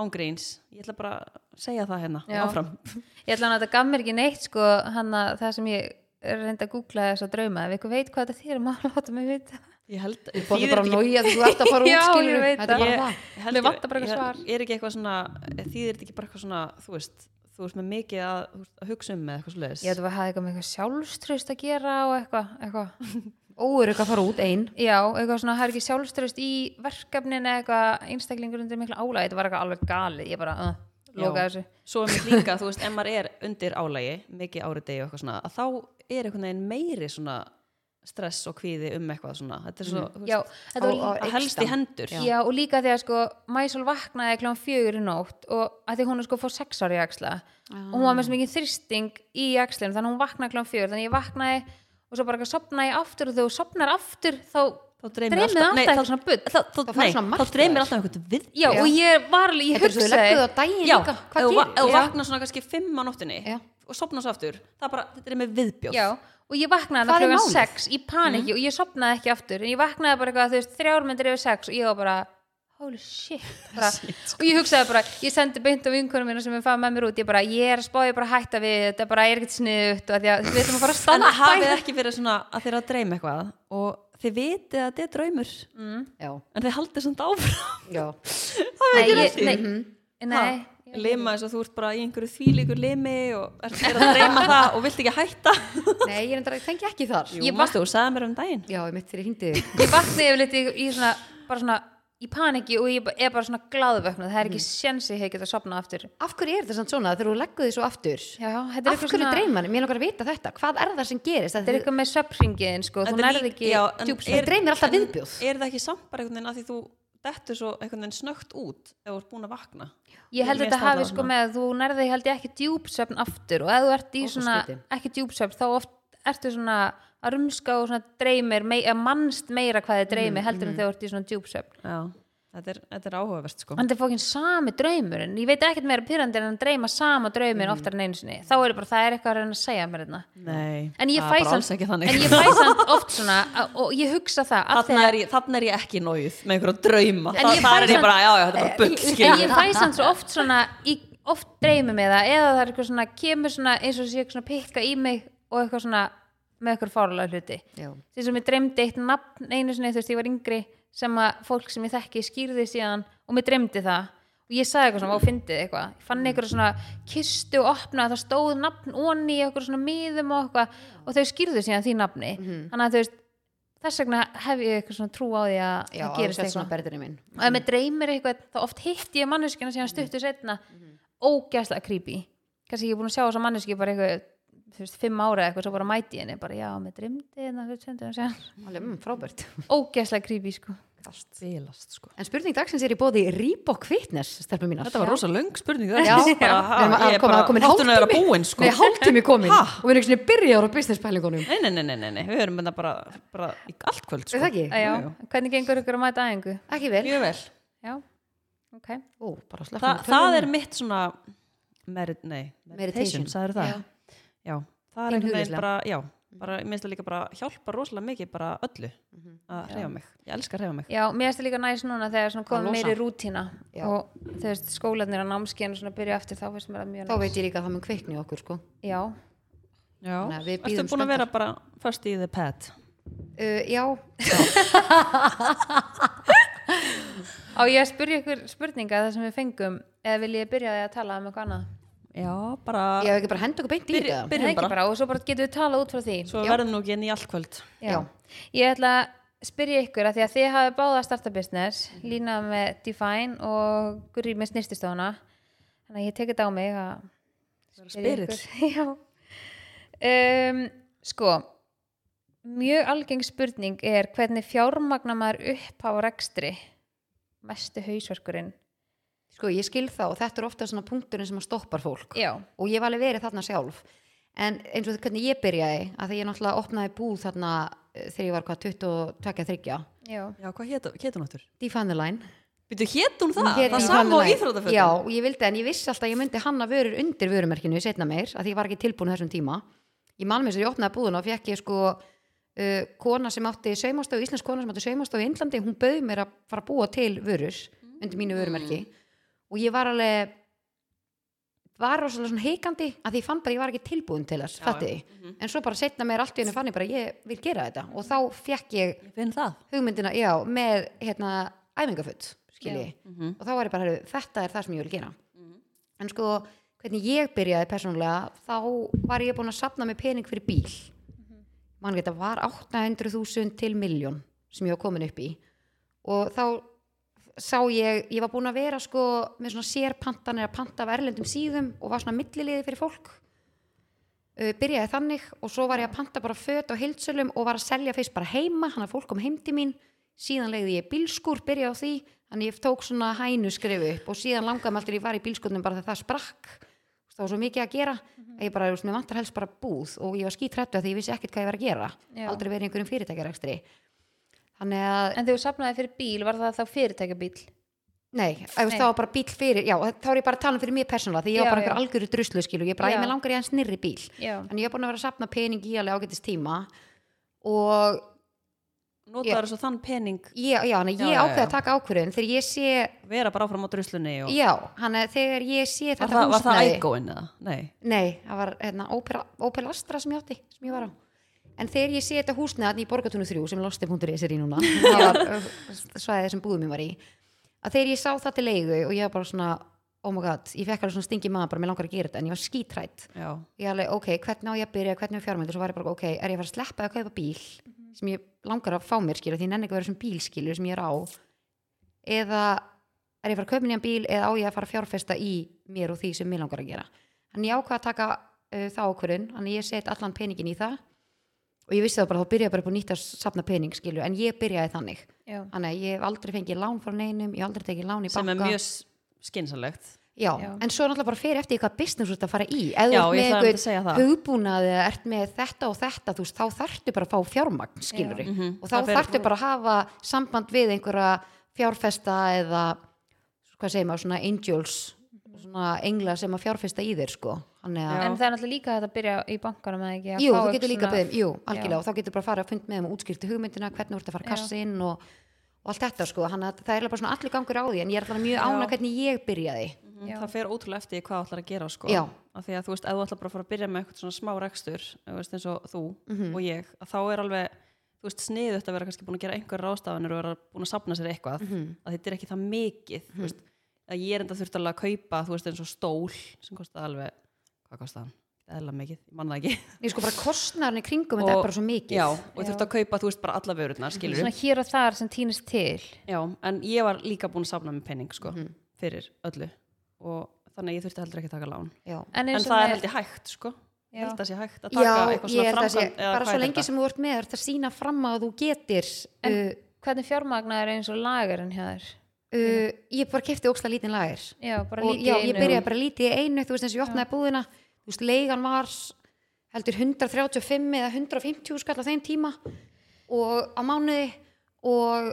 ángríns, ég ætla bara að segja það hérna
Já.
áfram *laughs*
ég ætla að þetta gaf mér ekki neitt sko, hann að það sem ég reyndi að googla þess að drauma ef ykkur veit hvað þetta þýr, maður láta mig vita
ég held,
þú bóði bara að nója þegar þú ert að fara *laughs* út skilur
ég veit
þetta er bara
ég,
það.
ég
Mér
ég-
vantar bara eitthvað
ég-
svar.
er ekki eitthvað svona þýðir þetta ekki bara eitthvað svona þú veist, þú veist með mikið að, þú veist, að hugsa um með eitthvað svoleiðis?
Ég ætla að hafa eitthvað með eitthvað sjálfströst að gera og eitthvað, eitthvað. *laughs*
óur eitthvað að fara út einn
já, eitthvað svona, það er ekki sjálfströst í verkefnin eða eitthvað einstaklingur undir mikla álægi, þetta var eitthvað alveg ég uh, loka
Já.
þessu.
Svo er mér líka, þú veist, ef maður er undir álægi mikið árið degi og eitthvað svona að þá er einhvern veginn meiri svona stress og kvíði um eitthvað svona. Þetta er svo, þú
já, þetta var
Og- og-
að helst í
Eykst
hendur.
Já. og líka þegar sko Mæsól vaknaði klán fjögur í nótt og að því hún er sko fór sex ári í axla. Og hún var með svo mikið þristing í axlinu þannig að hún vaknaði klán fjögur. Þannig að ég vaknaði og svo bara ekki sopnaði ég aftur og þegar þú sopnar aftur þá
þá dreymir alltaf-
alltaf
nei, þá-
svona bull
þá, þá, þá
martraðir.
dreymir alltaf einhvern við
Já,
Já.
og ég var alveg, ég
er
hugsaði
á daginn
já,
líka
ef
Hvað
þú va-
gerir?
ef þú
Já.
vaknar svona kannski fimm á nóttunni
Já.
og sopnar svo aftur það er bara, þetta er með viðbjóð
Já, og ég vaknaði það
er málið?
sex í paniki og ég sopnaði ekki aftur en ég vaknaði bara eitthvað, þú veist, þrjár myndir yfir sex og ég var bara, holy shit, *laughs* bara, og ég hugsaði bara, ég sendi beint á vinkunum mína sem ég fann með mér út ég bara, ég er að spá, ég bara hætta við þetta bara er ekkert sniðut og að því að við ætlum að fara að
en að að þið vitið að þetta er draumur.
Já,
en þið haldið svona áfram.
Já. *laughs*
Nei,
lima eins og þú ert bara í einhverju þvílíkur limi og er, er að dreyma það og vilt ekki hætta. *laughs*
Nei, ég fengi ekki þar.
Jú,
Ég
mástu, þú sagði mér um daginn.
Já, ég mitt ég hindi
ég vaknaði yfirleitt í, í svona, bara svona í paniki og ég er bara svona gláðvöknuð það er ekki sjensi að ég geta sopnað aftur
Af hverju er þetta svona þegar þú leggur því svo aftur?
Já, þetta er
Af hverju
svona
dreymar? Mér langar að vita þetta Hvað er það sem gerist?
þetta er eitthvað með söpringin sko, þú
er
nærði ekki
já.
Það dreymir alltaf viðbjóð.
er það ekki samt bara einhvern veginn að því þú dettur svo einhvern veginn snögt út ef þú ert búin að vakna
Ég held þetta hafi sko með að þú nærði held ég ekki djúpsöfn að rumska og dreymir mei, að mannst meira hvað þið dreymir heldur en þegar þú ert í svona djúpsöfn
Já, þetta er, þetta er áhugavert sko.
En þetta er fókin sami draumur en ég veit ekkert meira pyrrandi en að dreyma sama draumir
Mhm.
oftar en einu sinni. Þá er bara það er eitthvað að reyna að segja mér þetta
Nei,
en ég
það
fæ
er bara alls
samt
ekki þannig.
en ég fæ *laughs* samt oft svona og ég hugsa það að
Þarna er, er ég ekki nóið með einhverja drauma.
En
Þa,
ég
þar
fæ
er ég bara, já, já, þetta er bara bull
en ég fæ samt svo oft svona oft dreymi með það eða það er eitthvað svona kemur svona eins og sé eitthvað svona pikka í mig og eitthvað svona með eitthvað fárlega hluti. Því sem ég dreymdi eitt nafn einu sinni þú veist ég var yngri sem að fólk sem ég þekki skýrði síðan og mér dreymdi það. Og ég sagði eitthvað svona og fyndið eitthvað? Ég fann eitthvað svona kistu og opnaði það stóð nafn onni í eitthvað svona miðum og eitthvað og þau skýrðu síðan því nafni. Þannig að þú veist þess vegna hef ég eitthvað svona trú á því að það
gerist
eitthvað. og ef mér dreymir eitthvað þá oft hitt ég manneskina síðan stuttu setna ógæslega creepy. Kannski ég er búin að sjá þessa manneski bara eitthvað þú veist, fimm ára eða eitthvað, svo bara mæti ég henni bara já, mér dreymdi hérna þú veist, stundum síðan.
Alveg, mm, frábært.
Ógæslega creepy sko.
Bilast, sko.
En spurning dagsins er í bóði Reebok Fitness
Þetta var rosa löng spurning
Já, að koma komin
Háttunum er að búin sko.
Nei, hálftími komin.
Ha?
og við erum ekki svona byrjaður á business pælingunum
Nei, nei, nei, nei, við erum þetta bara, bara í allt kvöld
Er
sko.
það ekki?
Að já,
Jú, jú.
hvernig gengur ykkur að mæta æfingu?
Ekki vel.
Vel.
Já, ok.
Ó, bara
Þa, Það er mitt svona merit, nei,
Meditation.
meditation, sagður það? Já, það er einhvern veginn bara, já bara, ég minnst það líka bara hjálpa rosalega mikið bara öllu að hreyfa mig, ég elska að hreyfa mig.
Já, mér finnst það líka næst núna þegar svona
Að
komið
losa.
meiri rútína
Já.
og þú veist, skólanir á námskeiðinu svona byrja aftur, þá finnst mér það mjög
Þá
næs.
veit ég líka að það mun kveikni í okkur sko.
Já,
Já,
bíðum
búin að vera bara first í the pad?
Uh, Já, *laughs*
á ég að spyrja ykkur spurninga það sem við fengum eða vil ég byrja að tala um eitthvað annað
Já, bara,
ég hef ekki bara henda okkur beint í þetta
byrjum bara.
bara, og svo bara getum við talað út frá því
svo
Já.
verðum nú ekki inn í allt kvöld
Já.
Já.
Ég ætla að spyrja ykkur að því að þið hafi báða að starta business, Lína með Define og Guri með snirtistofuna þannig að ég tekið þetta á mig að ykkur. *laughs* Já um, Sko mjög algeng spurning er hvernig fjármagnar maður upp á rekstri mestu hausverkurinn
Sko, ég skil það og þetta er ofta svona punkturinn sem að stoppar fólk
Já,
og ég var alveg verið þarna sjálf en eins og hvernig ég byrjaði að því ég náttúrulega opnaði búð þarna eh, þegar ég var hvað 22-23
já,
Já, hvað hét hét hún áttur?
Define the line
Býtu, hét hún það?
Hét
það
Define
sama
the
á
Line.
íþrótafötum?
Já, og ég vildi en ég vissi alltaf að ég myndi hanna vörur undir vörumerkinu setna meir að því ég var ekki tilbúin á þessum tíma ég man mér sem ég opnaði búðuna og fekk ég sko uh, kona sem átti saumastofu, íslensk kona sem átti saumastofu í Indlandi, hún bauð mér að fara að búa til vörur undir mínu vörumerki og ég var alveg var rosalega svona heikandi að því ég fann bara ég var ekki tilbúin til þess, fatti
Mhm.
en svo bara setna meir allt í henni fann ég bara ég vil gera þetta. Og þá fekk ég
Ég
hugmyndina, já, með hérna æfingafutt, skilji.
Já.
Mhm.
og þá var ég bara, heyrðu, þetta er það sem ég vil gera. En sko, hvernig ég byrjaði persónulega, þá var ég búin að sapna með pening fyrir bíl. Mann veit að var 800.000 til miljón sem ég var komin upp í. Og þá sá ég, ég var búin að vera sko með svona sérpantanir að panta af erlendum síðum og var svona milliliði fyrir fólk. Uh, byrjaði þannig og svo var ég að panta bara föt á heildsölum og var að selja fyrst bara heima hann að fólk kom heim til mín. Síðan legði ég bílskúr, byrjaði á því þannig ég tók svona hænu skrifu upp og síðan langaði mig alltaf ég var í bílskúrnum bara þegar það sprakk. Það var svo mikið að gera. Að ég bara, mér vantar helst bara búð og ég var skítrættu að því ég vissi ekkert hvað ég var að gera.
Já.
aldrei verið einhverjum fyrirtækjarekstri. þannig að,
En þegar þú safnaði fyrir bíl, var það þá fyrirtækjabíl?
nei,
Nei.
það var bara bíl fyrir já, þá er ég bara að tala um fyrir mér persónulega því ég
Já,
var bara einhver algjöru druslu skilu ég bara,
Já.
ég með langar í hans nýrri bíl
Já.
þannig ég er búin að vera að sapna pening í alveg ágættis tíma og
notaður svo þann pening
ég, já, þannig
Já,
ég
já.
að taka ákvörðun þegar ég sé,
vera bara áfram á druslunni og...
já, hann að þegar ég sé
var,
þetta
það, var það ægóin eða? Nei,
Nei, það var hérna, Opel, Opel Astra sem ég átti, sem ég var á. En þegar ég sé þetta húsnæði þarna í Borgatúnu 3 sem losti.is er í núna, *laughs* það var svæðið sem búðum ég var í, að þegar ég sá það til leigu og ég var bara svona, oh my god, ég fekk alveg svona stingi maður bara, mér langar að gera þetta, en ég var skítrætt. Ég alveg, ok, hvernig á ég að byrja, hvernig á fjármyndu, svo var ég bara, ok, er ég að fara að sleppa að kaupa bíl sem ég langar að fá mér, skilur, því ég nenni ekki að vera sem bílskilur sem ég er á, eða er ég að fara að kaupa nýjan bíl eða á ég að fara að fjárfesta í mér og því sem mér langar að gera. Þannig ég ákvað að taka uh, þá ákvörðun, þannig ég set allan peningin í það og ég vissi það bara, þá byrjaði bara upp á nýtt að safna pening, skilur, en ég byrjaði þannig.
Já.
Þannig að ég hef aldrei fengið lán frá neinum, ég hef aldrei tekið lán í
sem
banka.
er mjög skinsanlegt
Já,
Já.
en svo er náttúrulega bara fyrir eftir í hvað business þú ert að fara í ef
Já,
þú
ég
ert
ætlaði
með
einmitt að segja það.
einhvern hugbúnað eða ert með þetta og þetta þú veist, þá þarftu bara að fá fjármagn skilur
Mhm.
og þá
Það fer-
þarftu bara að hafa samband við einhverja fjárfesta eða hvað segir maður, svona angels svona engla sem að fjárfesta í þér sko.
En það er náttúrulega líka að byrja í bankanum eða ekki að
jú, þú getur líka
svona-
beðið, jú, algjörlega
Já.
og þá getur bara að fara að fund með þeim og útskýrti hugmyndina hvernig þú ert að fara
Já.
kassinn og, og allt þetta sko, hann að það er bara svona allir gangur á því en ég er alltaf mjög ána hvernig ég byrjaði
Já.
það fer ótrúlega eftir hvað þú ætlar að gera sko.
Já.
af því að þú veist, ef þú ætlar bara að fara að byrja með eitthvað svona smá rekstur þú veist, eins og þú
Mhm.
og ég að þá er alveg, þú veist, sniðut að vera kannski búin að gera einhver rástafanir og vera búin að sapna sér eitthvað
Mhm.
að þetta er ekki það mikið þú veist, að ég er enda þurft alveg að kaupa þú veist, eins og stól sem kostaði alveg hvað kostaði hann? Eðla mikið, ég manna það ekki.
Ég sko bara kostnarinn í kringum þetta er bara svo mikið.
Já, og ég
Já.
þurft að kaupa, þú veist, bara alla vörurnar skilur
Svona hér og þar sem týnist til.
Já, en ég var líka búin að safna með penning sko,
Mhm.
fyrir öllu. Og þannig að ég þurfti heldur ekki að taka lán.
Já.
En,
en það er
með-
held ég hægt sko. Ég held að sé hægt að taka eitthvað svona framkvæmt
bara svo
er
lengi
þetta?
sem þú ert með ert að sína fram að þú getir
En-
uh,
Hvernig fjármagnar eins og lagarinn hjá þér?
uh, ég bara kefti óksla lítinn lagir
Já,
já, ég byrjaði bara lítið í einu þú veist eins og ég opnaði búðina þú veist, leigan var heldur 135 eða 150 skall á þeim tíma og á mánuði og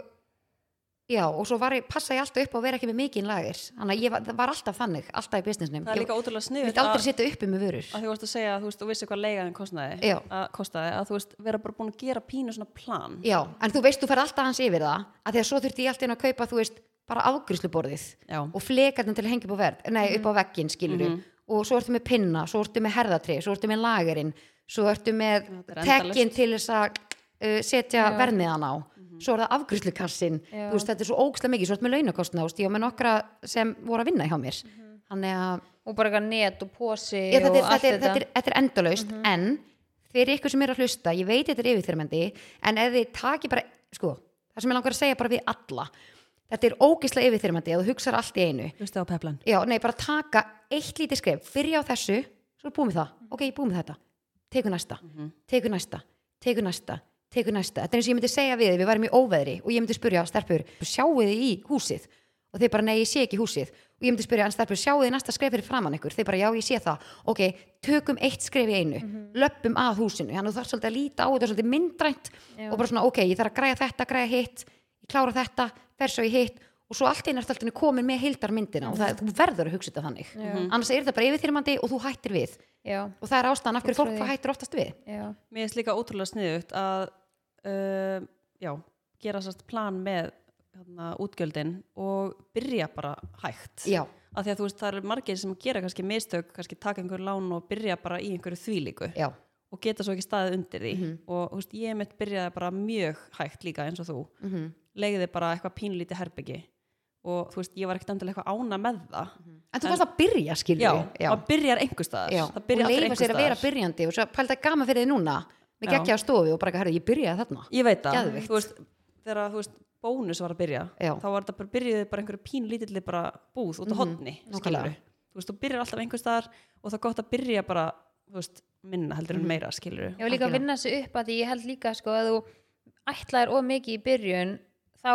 já, og svo var ég, passa ég alltaf upp á að vera ekki með mikinn lagir þannig að ég var, var alltaf þannig, alltaf í businessnum
það er
ég
líka ótrúlega
ég
sniðut
vildi aldrei setja uppi með vörur
að þú varst að segja að þú veist, þú vissi hvað leigaðin kostaði,
Já.
að, kostaði að þú veist, vera bara búin að gera pínu svona plan
já, en þú veist, þú fer alltaf hans yfir það að því að svo þurfti ég alltaf inn að kaupa, þú veist bara afgriðsluborðið
Já.
og flekarnir til að hengja upp á nei, upp á veggin skilur
Mhm.
Og svo ertu með pinna, svo ertu með herðatri svo ertu með lagerinn, svo ertu með
er
tekkin til þess að uh, setja
Já.
verðmiðan á. Svo er það veist, þetta er svo ógslega mikið, svo ertu með launakostna og var með nokkra sem voru að vinna hjá mér. Þannig að
Og bara eitthvað net og posi
þetta,
og
er,
allt
þetta, þetta, er, þetta er endalaust. En fyrir ykkur sem er að hlusta ég veit þetta er yfirþyrmandi en ef þið taki bara, sko það sem ég langar að segja bara við alla þetta er ógislega yfirþyrmandi að þú hugsar allt í einu.
Hlusti á peplan.
Já, nei, bara taka eitt lítið skref byrja á þessu, svo búið með það. Ok, ég búið með þetta, teku næsta. Teku næsta, teku næsta. Teku næsta, þetta er eins og ég myndi segja við við værum í óveðri og ég myndi spyrja stelpur sjáu þið í húsið? Og þeir bara nei, ég sé ekki húsið. Og ég myndi spyrja en stelpur, sjáu þið næsta skref fyrir framann ykkur? Þeir bara já, ég sé það, ok, tökum eitt skref í einu, löppum að húsinu. Þannig að þú þarf svolítið að líta á þetta svolítið myndrænt og bara svona, ok, ég þarf að græja þetta, græja hitt klára þetta, fer svo í hitt og svo allt einu er alltaf komin með heildarmyndina og það, þú verður að hugsa þetta þannig.
Já.
annars er þetta bara yfirþyrmandi og þú hættir við.
Já,
og það er ástæðan af hverju fólk
því.
hættir oftast við.
Já,
mér finnst líka ótrúlega sniðut að uh, já, gera sérst plan með hérna, útgjöldin og byrja bara hægt.
Já,
af því að þú veist, það eru margir sem gera kannski mistök, kannski taka einhver lán og byrja bara í einhverju þvílíku
já,
og geta svo ekki staðið undir því.
Mhm.
og þú veist, ég mitt byrjaði bara mjög hægt líka eins og þú.
Mm
leiði bara eitthvað pínlítið herbyggi. Og þú veist, ég var ekkert endilega eitthvað ána með það.
En þú varst að byrja skilur
já,
já.
það byrjar einhver staðar það
og
byrjar allir
leifa
einhver
sér að vera
staðar
byrjandi og svo pælta gaman fyrir þið núna. Með
Já.
geggja á stofu og bara, herru, ég byrjaði þarna.
Ég veit það,
Geðveikt.
þú veist, þegar þú veist bónus var að byrja,
Já.
þá var þetta bara byrjuði bara einhverju pínlítilli bara búð út á
Mhm,
hodni,
nákvæmlega.
skilur þú veist, þú byrjar alltaf einhver staðar og það er gott að byrja bara þú veist, minna heldur en meira skilur
ég var líka að vinna sig upp að því ég held líka sko að þú ætlaðir of mikið í byrjun þá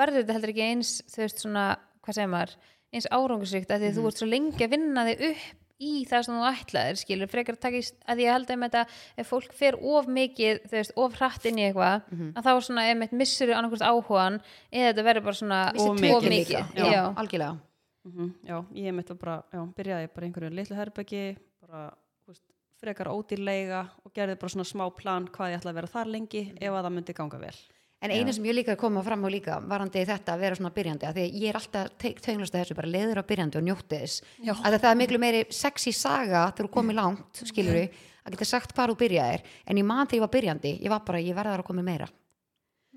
verður þetta heldur ekki eins þú veist svona, hvað segir maður eins árangursvíkt að því að þú ert svo lengi að vinna þig upp í það sem þú ætlaðir skilur, frekar að taka í, að ég held einmitt að ef fólk fer of mikið þú veist, of hratt inn í eitthvað að þá svona einmitt missur annarkvist áhugan eða þetta verður bara svona of mikið
líka.
já.
já, algjörlega
Mhm, Já, ég mitt var bara, já, byrjaði bara í einhverju litlu herbeggi, bara veist, frekar ódýrleiga og gerði bara svona smá plan hvað ég ætla að vera þar lengi ef að það myndi ganga vel.
En einu sem ég líka að koma fram á líka varandi þetta að vera svona byrjandi að því ég er alltaf tegnast að þessu bara leiður á byrjandi og njótti þess
Já.
að það er miklu meiri sexy saga þegar þú komið langt, skilur við að geta sagt hvað þú byrjaðir en ég man þegar ég var byrjandi, ég var bara, ég verðar að koma meira.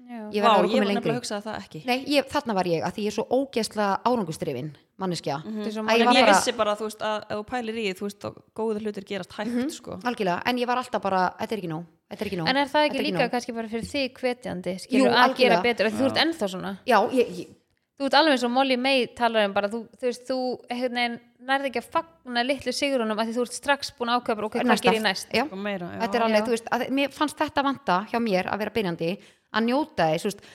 Ég
Vá,
að
ég var
lengri
nefnilega að hugsa það ekki.
Nei, ég, þarna var ég að því ég er svo ógeðslega árangustrifin manneskja,
Þetta er svo
Að ég
ég vissi bara, þú veist, að ef þú pælir í því, þú veist, að góður hlutir gerast hægt, sko.
algjörlega en ég var alltaf bara, þetta er ekki nóg þetta er ekki nóg
en er það
þetta
ekki líka
nóg.
kannski bara fyrir þig hvetjandi skilur
Jú,
að gera betur, þú ert ennþá svona.
Já, ég, ég,
þú ert alveg eins og Molly May talar um bara, þú, þú veist, þú nærði ekki að fagna litlu sigurunum af því þú ert strax búin að ákveða bara, ok, hvað gerir næst.
Og
þetta er alveg,
Já.
þú veist, að, mér fannst þetta vanta hjá mér að vera byrjandi að njóta þess, þú veist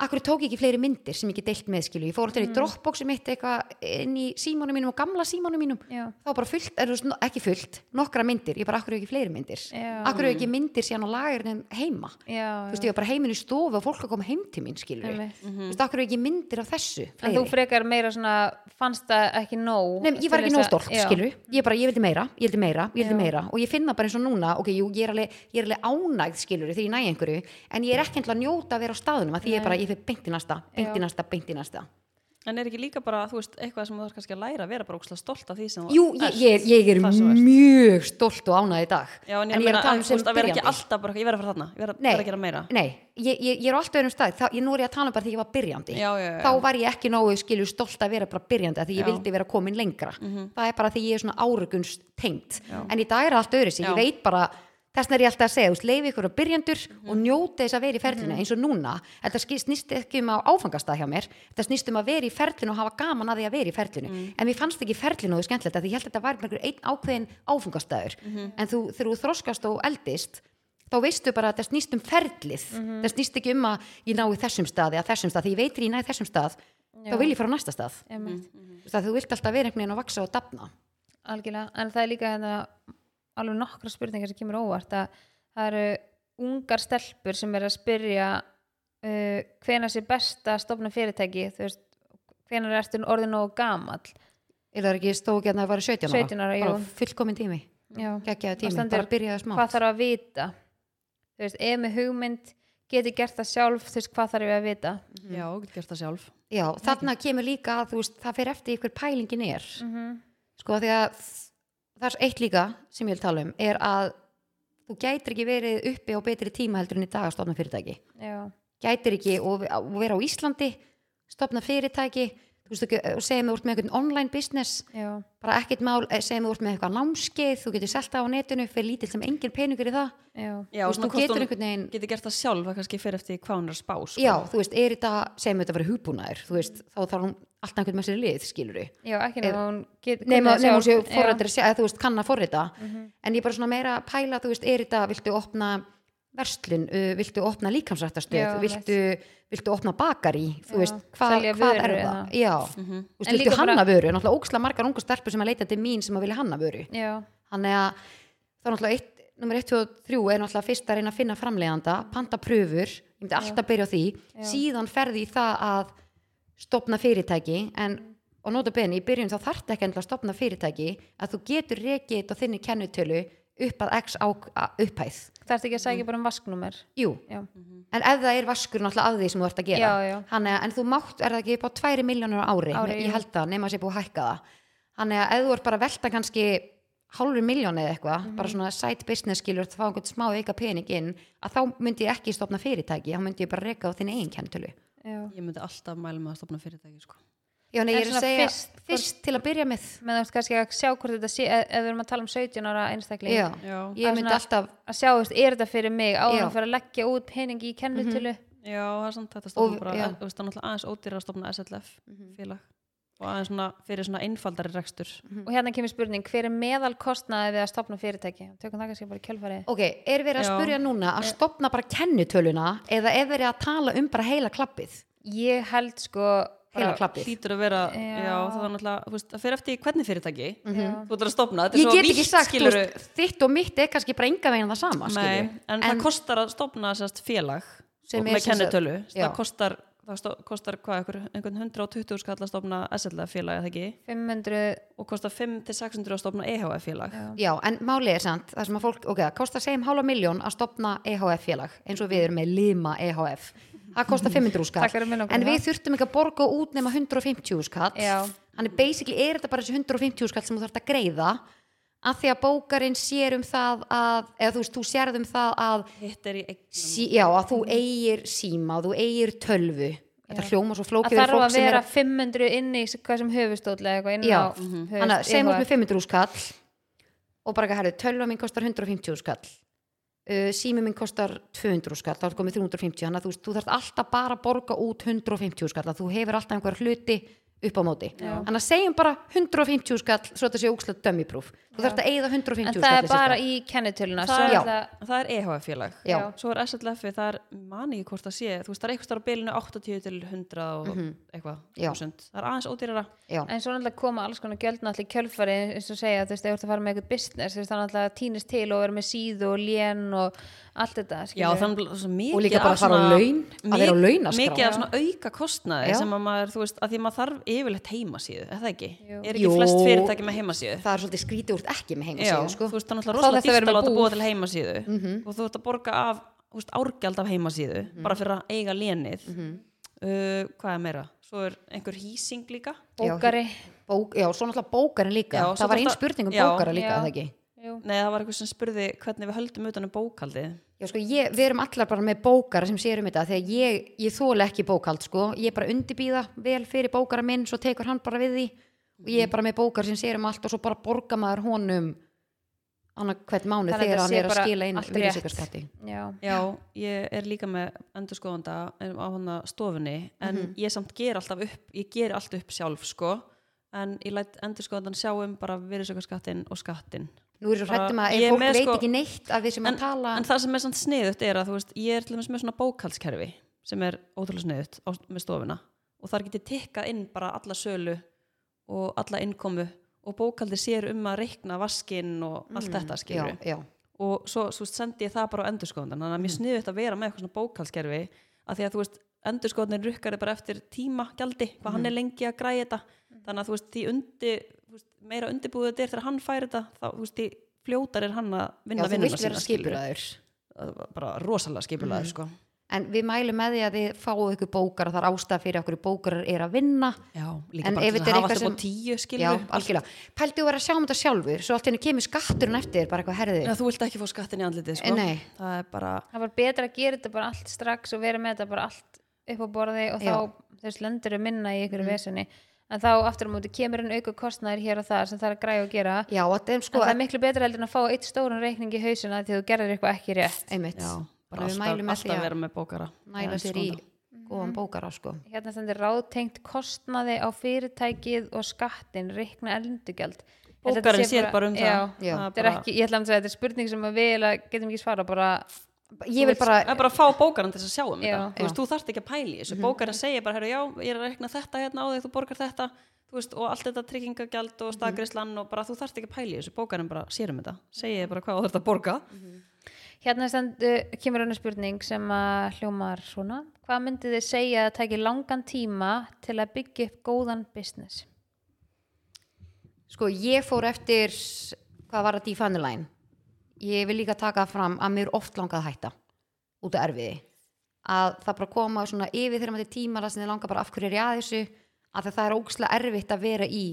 Akkur tók ég ekki fleiri myndir sem ég get deilt með skilu ég fór til í Dropboxi mitt eitthvað inn í símónum mínum og gamla símónum mínum.
Já.
þá var bara fullt, er, ekki fullt nokkra myndir, ég bara akkur ekki fleiri myndir?
Já.
akkur ekki myndir síðan á lagerinn heima?
Já,
þú veist, ég var bara heimin í stofu og fólk að koma heim til mín skilur.
Einmitt.
þú veist, akkur ekki myndir af þessu
en þú
fleiri?
frekar meira svona fannst það ekki nóg
Nei, ég var ekki nóg stolt,
já.
skilur. Ég bara, ég vildi meira, ég vildi meira, ég vildi meira. Og ég finna bara eins og núna, ok, jú, ég er alveg, ég er alveg ánægð, skilur, ég en ég er ég er ég fyrir beint í næsta, beint í næsta, beint í næsta.
En er ekki líka bara, þú veist, eitthvað sem þú þarf kannski að læra að vera bara ókslega stolt af því sem þú
Jú, ég, ég, ég er
þú
mjög stolt og ánægð í dag.
Já, en ég,
er
meina,
að tala um
þú
sem
veist, að vera ekki
byrjandi.
alltaf bara, ég verð að fara þarna, ég verð að, gera meira.
Nei, ég, ég, ég er á alltaf einum stað, þá, ég, nú er ég að tala um bara því ég var byrjandi.
Já, já, já.
þá var ég ekki nógu skilur stolt að vera bara byrjandi að því ég
Já.
Vildi vera komin lengra. Það er bara því ég er svona árugunst tengt en í dag er allt öðru sig,
Já.
ég veit bara þess vegna er ég alltaf að segja, leifi ykkur að byrjandur
Mhm.
og njóti þess að vera í ferlinu eins og núna, þetta snýst ekki um á áfangastað hjá mér, þetta snýst um að vera í ferlinu og hafa gaman að því að vera í ferlinu
Mhm.
en mér fannst ekki ferlinu og skemmtilegt að ég held að þetta var einhver einn ákveðin áfangastaður
Mhm.
en þú, þegar þú þroskast og eldist þá veistu bara að þetta snýst um ferlið
Mhm.
það snýst ekki um að ég nái þessum staði að þessum stað, því ég veit
er hérna, alveg nokkra spurningar sem kemur óvart að það eru ungar stelpur sem er að spyrja uh, hvenær sé best að stofna fyrirtæki þú veist, hvenær ertu orðin og gamall?
Er það ekki stóð ekki að það var 17 ára?
17 ára,
bara fullkomin tími,
Já.
geggjaði
Það
tími.
stendur,
bara byrjaði smátt.
hvað þarf að vita? Þú veist, ef með hugmynd geti gert það sjálf, þú veist, hvað þarf ég að vita?
Já, þú getur gert það sjálf.
Já, þarna kemur líka að þú veist, það fer eftir ykkur pælingin er.
Mhm.
sko því að það er eitt líka sem ég vil tala um er að þú gætir ekki verið uppi á betri tíma heldur en í dag að stofna fyrirtæki.
Já,
gætir ekki og, og vera á Íslandi stofna fyrirtæki þú veist ekki, og segja mig úr með einhvern online business
já,
bara ekkert mál, eh, segja mig úr með eitthvað námskeið, þú getur selt það á netinu fyrir lítill sem engin peningur í það.
Já,
Þú veist, þú getur einhvern veginn-
Getur gert það sjálf, það kannski fyrir eftir hvað hún er að spá, sko.
já, þú veist, er þetta, segjum við þetta að vera hugbúnaður þú veist, þá þarf hún alltaf einhvern með sér lið skilur
já, ekki nema hún
nema, hún sé
sjálf. Já.
forrættir eða þú veist, kann að forrita.
Mhm.
en ég er bara svona meira að pæla, þú veist, er þetta viltu opna verslun, uh, viltu opna líkamsrættastöð,
Já,
viltu viltu opna bakari, þú
Já,
veist
selja
hvað er það, já. Þú
En
veist, viltu
líka bara-
hanna vöru, náttúrulega óksla margar unga stelpur sem að leita til mín sem að vilja hanna vöru.
Já,
þannig að það er náttúrulega eitt, nummer 1, 2 og 3 er náttúrulega fyrst að reyna að finna framleiðanda panta pröfur, ég myndi alltaf byrja á því. Síðan ferði í það að stopna fyrirtæki en og nota beni, í byrjun þá þarf ekki endilega að stopna fyrirtæki að þú getur rekið þetta á þinni kennutölu upp að x á, að upphæð.
Það ert ekki að segja bara um vasknúmer?
Jú,
já,
en ef það er vaskur náttúrulega af því sem þú ert að gera.
Já, já.
Þannig, að- en þú mátt, er það ekki upp á 2 miljónur ári,
Ári,
ég held það nema að sé búið að hækka það. Þannig að ef þú ert bara að velta kannski hálfur miljón eða eitthvað,
Mhm.
bara svona side business skilur, fá einhvern smá auka pening inn að þá myndi ég ekki stopna fyrirtæki þá myndi ég bara reka á þinni eigin kennutölu
já.
Ég myndi alltaf mæla með að stopna fyrirtæki, sko.
Já, nei, ég er að
svona
segja
fyrst-
fyrst, til að byrja með.
Menn þú ert kannski að sjá hvort þetta sé ef, ef við erum að tala um 17 ára einstakling.
Já,
Já.
ég myndi
svona-
alltaf
að sjá, veist, er þetta fyrir mig áður að fyrir að leggja út pening í kennutölu
Já, það er samt þetta stofna bara, þú veist, það er náttúrulega aðeins ódýra að stopna SLF félag. Og aðeins svona fyrir svona einfaldari rekstur
og hérna kemur spurning, hver er meðal kostnaði við að stopna fyrirtæki tökum það kannski bara í kjölfarið
ok, er verið að
Já.
spurja núna að stopna bara kennitöluna eða er verið að tala um bara heila klappið
ég held sko
heila klappið
hlýtur að vera,
Já.
já, það er náttúrulega veist, það fyrir eftir hvernig fyrirtæki
Já.
þú ert að stopna, þetta er
ég
svo
get ekki
vítt,
sagt, þú
skilurðu.
veist, þitt og mitt er kannski bara enga veginn það sama
Nei,
skilur
en, það kostar að stopna sérst félag
Sem
og
er
með
já.
það kostar, það kostar hvað, einhver, einhvern 120 skall að stopna SLF félag eða ekki
500
og kostar 5-600 að stopna EHF félag
já.
Já, en málið er samt, það sem að fólk, ok, það kostar segjum hálfa miljón að stopna EHF félag, eins og við erum með Lima EHF. Það kostar 500 skall, en við þurftum ekki að borga út nema 150 skall.
Já.
Þannig basically er þetta bara þessi 150 skall sem þú þarfst að greiða, að því að bókarinn sér um það að, eða þú veist, þú sérð um það að, sí, já, að þú eigir síma, þú eigir tölvu. Þetta hljóma svo
það
flókið
þarf að
sem er
vera 500 inn í hvað sem höfustóll eða eitthvað inn
Já,
á höfust,
Þannig að segjum út með 500 skall og bara ekki að herðu, tölva mín kostar 150 skall uh, sími mín kostar 200 skall, þá er komið 350 þannig að þú, veist, þú þarft alltaf bara að borga út 150 skall, að þú hefur alltaf einhver hluti upp á móti, þannig að segjum bara 150 skall, svo þetta sé ókslega dömmiprúf þú þarft að eigða 150
en
skall
það
í
er bara í kennitöluna
Það
svo
er-
er það
það er EHF félag
Já.
svo er SLF, það er mani hvort það sé þú veist, það er eitthvað á bilinu 80 til 100 og eitthvað,
Mhm. Já.
þúsund. Það er aðeins ódýrara.
Já.
en svo náttúrulega koma alls konar gjöld náttúrulega í kjölfari eins og segja, þú veist, þú ert að fara með eitthvað business þú veist, það náttúrulega týnist til og vera með síðu og lén og allt þetta
Já, mikið
Og líka bara að fara á laun, að vera á launaskrá.
Mikið af auka kostnaði sem að maður, þú veist, að því að maður þarf yfirleitt heimasíðu, er það ekki?
Jú.
Er ekki
Jú.
flest fyrirtæki með heimasíðu?
það er svolítið skrítið úr ekki með
Já,
heimasíðu sko.
þú veist, það er náttúrulega rosalega
verður
að láta búa til heimasíðu
Mhm.
og þú ert að borga af þú veist, árgjald af heimasíðu
Mhm.
bara fyrir að eiga lénið uh, hvað er meira? Svo er einhver hýsing líka
bókari
Bók, já, svo náttúrulega bókarinn líka
Já,
það var einn spurning um
já.
bókara líka,
Já.
eða ekki
Jú.
Nei, það var eitthvað sem spurði hvernig við höldum utan um bókaldið
Já, sko, ég, við erum allar bara með bókara sem sér um þetta þegar ég, ég þóla ekki bókald sko. ég bara undibýða vel fyrir bókara minn svo tekur hann bara við því. Og ég er bara með bókara sem sér um allt og svo bara borga maður honum annað hvert mánu
Þannig að
þegar
þetta
hann er að skila inn virðisaukaskatti.
Já,
Já, ég er líka með endurskoðanda á hana stofunni en
Mhm.
ég samt ger alltaf upp ég ger allt upp sjálf sko. En ég læt endurskoðandan sjá um bara virðisaukaskattin og skattin
Nú er svo
Bara-
hrættum að
er
fólk veit
sko-
ekki neitt að við sem
en,
að tala
en það sem er samt sniðut er að þú veist, ég er til dæmis með svona bókaldskerfi sem er ótrúlega sniðut á, með stofuna og þar getið tikkað inn bara alla sölu og alla innkomu og bókaldi sér um að reikna vaskinn og allt þetta
já,
skilur
já,
og svo, svo sendi ég það bara á endurskoðandan þannig að mér sniðut að vera með eitthvað svona bókaldskerfi að því að þú veist, endurskoðanin rukkar bara eftir tíma gjaldi, hvað hann er lengi að græja þetta þannig að þú veist, því undi, þú veist, meira undirbúið þetta er þegar hann fær þetta þá, þú veist, því fljótar er hann að
já
vinna
þú
vinnuna sína,
skipulaður
bara rosalega skipulaður sko.
en við mælum með því að þið fáu ykkur bókara það er ástæð fyrir okkur bókarar er að vinna.
Já, líka
En
bara til að
er
hafa upp á tíu
já,
skilur
algjörlega, pældu að vera að sjá um þetta sjálfur svo allt henni kemur skatturinn eftir bara eitthvað herðið
Já, þú vilt ekki fá skattin í andlitið sko.
Nei.
það er bara
það var betra að gera þetta bara allt strax og vera með þetta bara allt upp á borði og þá
Já.
þess lendur að minna í ykkur vesinni en þá aftur á móti kemur einn auka kostnæður hér og það sem það er að græja og gera.
Já, er sko
en það er miklu betra heldur en að fá eitt stóran reikning í hausina því þú gerðir eitthvað ekki rétt.
Einmitt,
já, bara
Þannig við
alltaf, alltaf
að
vera með bókara.
næla sér í góðan bókara sko.
Hérna stendur ráðtengt kostnaði á fyrirtækið og skattin reikna eldugjald.
Bókarinn sér bara um það.
já,
Það
er
bara-
ekki, ég ætla að segja þetta er spurning sem að við getum ekki svara bara
ég vil bara,
Það er bara að fá bókaran til að sjá um
Já.
þetta. Þú, veist, þú þarft ekki að pæli þessu,
Mhm.
bókaran segir bara já, ég er að rekna þetta hérna á þig, þú borgar þetta. Þú veist, og allt þetta tryggingagjald
Mhm.
og stakrislann og bara þú þarft ekki að pæli þessu. Bókaran bara sér um þetta, segir bara hvað þú þarft að borga.
Hérna stendur, kemur önnur spurning sem að hljómar svona. Hvað myndið þið segja að það tæki langan tíma til að byggja upp góðan business?
Sko ég fór eftir hvað var þetta í Funnyline ég vil líka taka fram að mér oft langað að hætta út af erfiði. Að það bara koma svona yfir þegar maður til tíma sem þið langar bara af hverju er ég að þessu? Að það er ógslag erfitt að vera í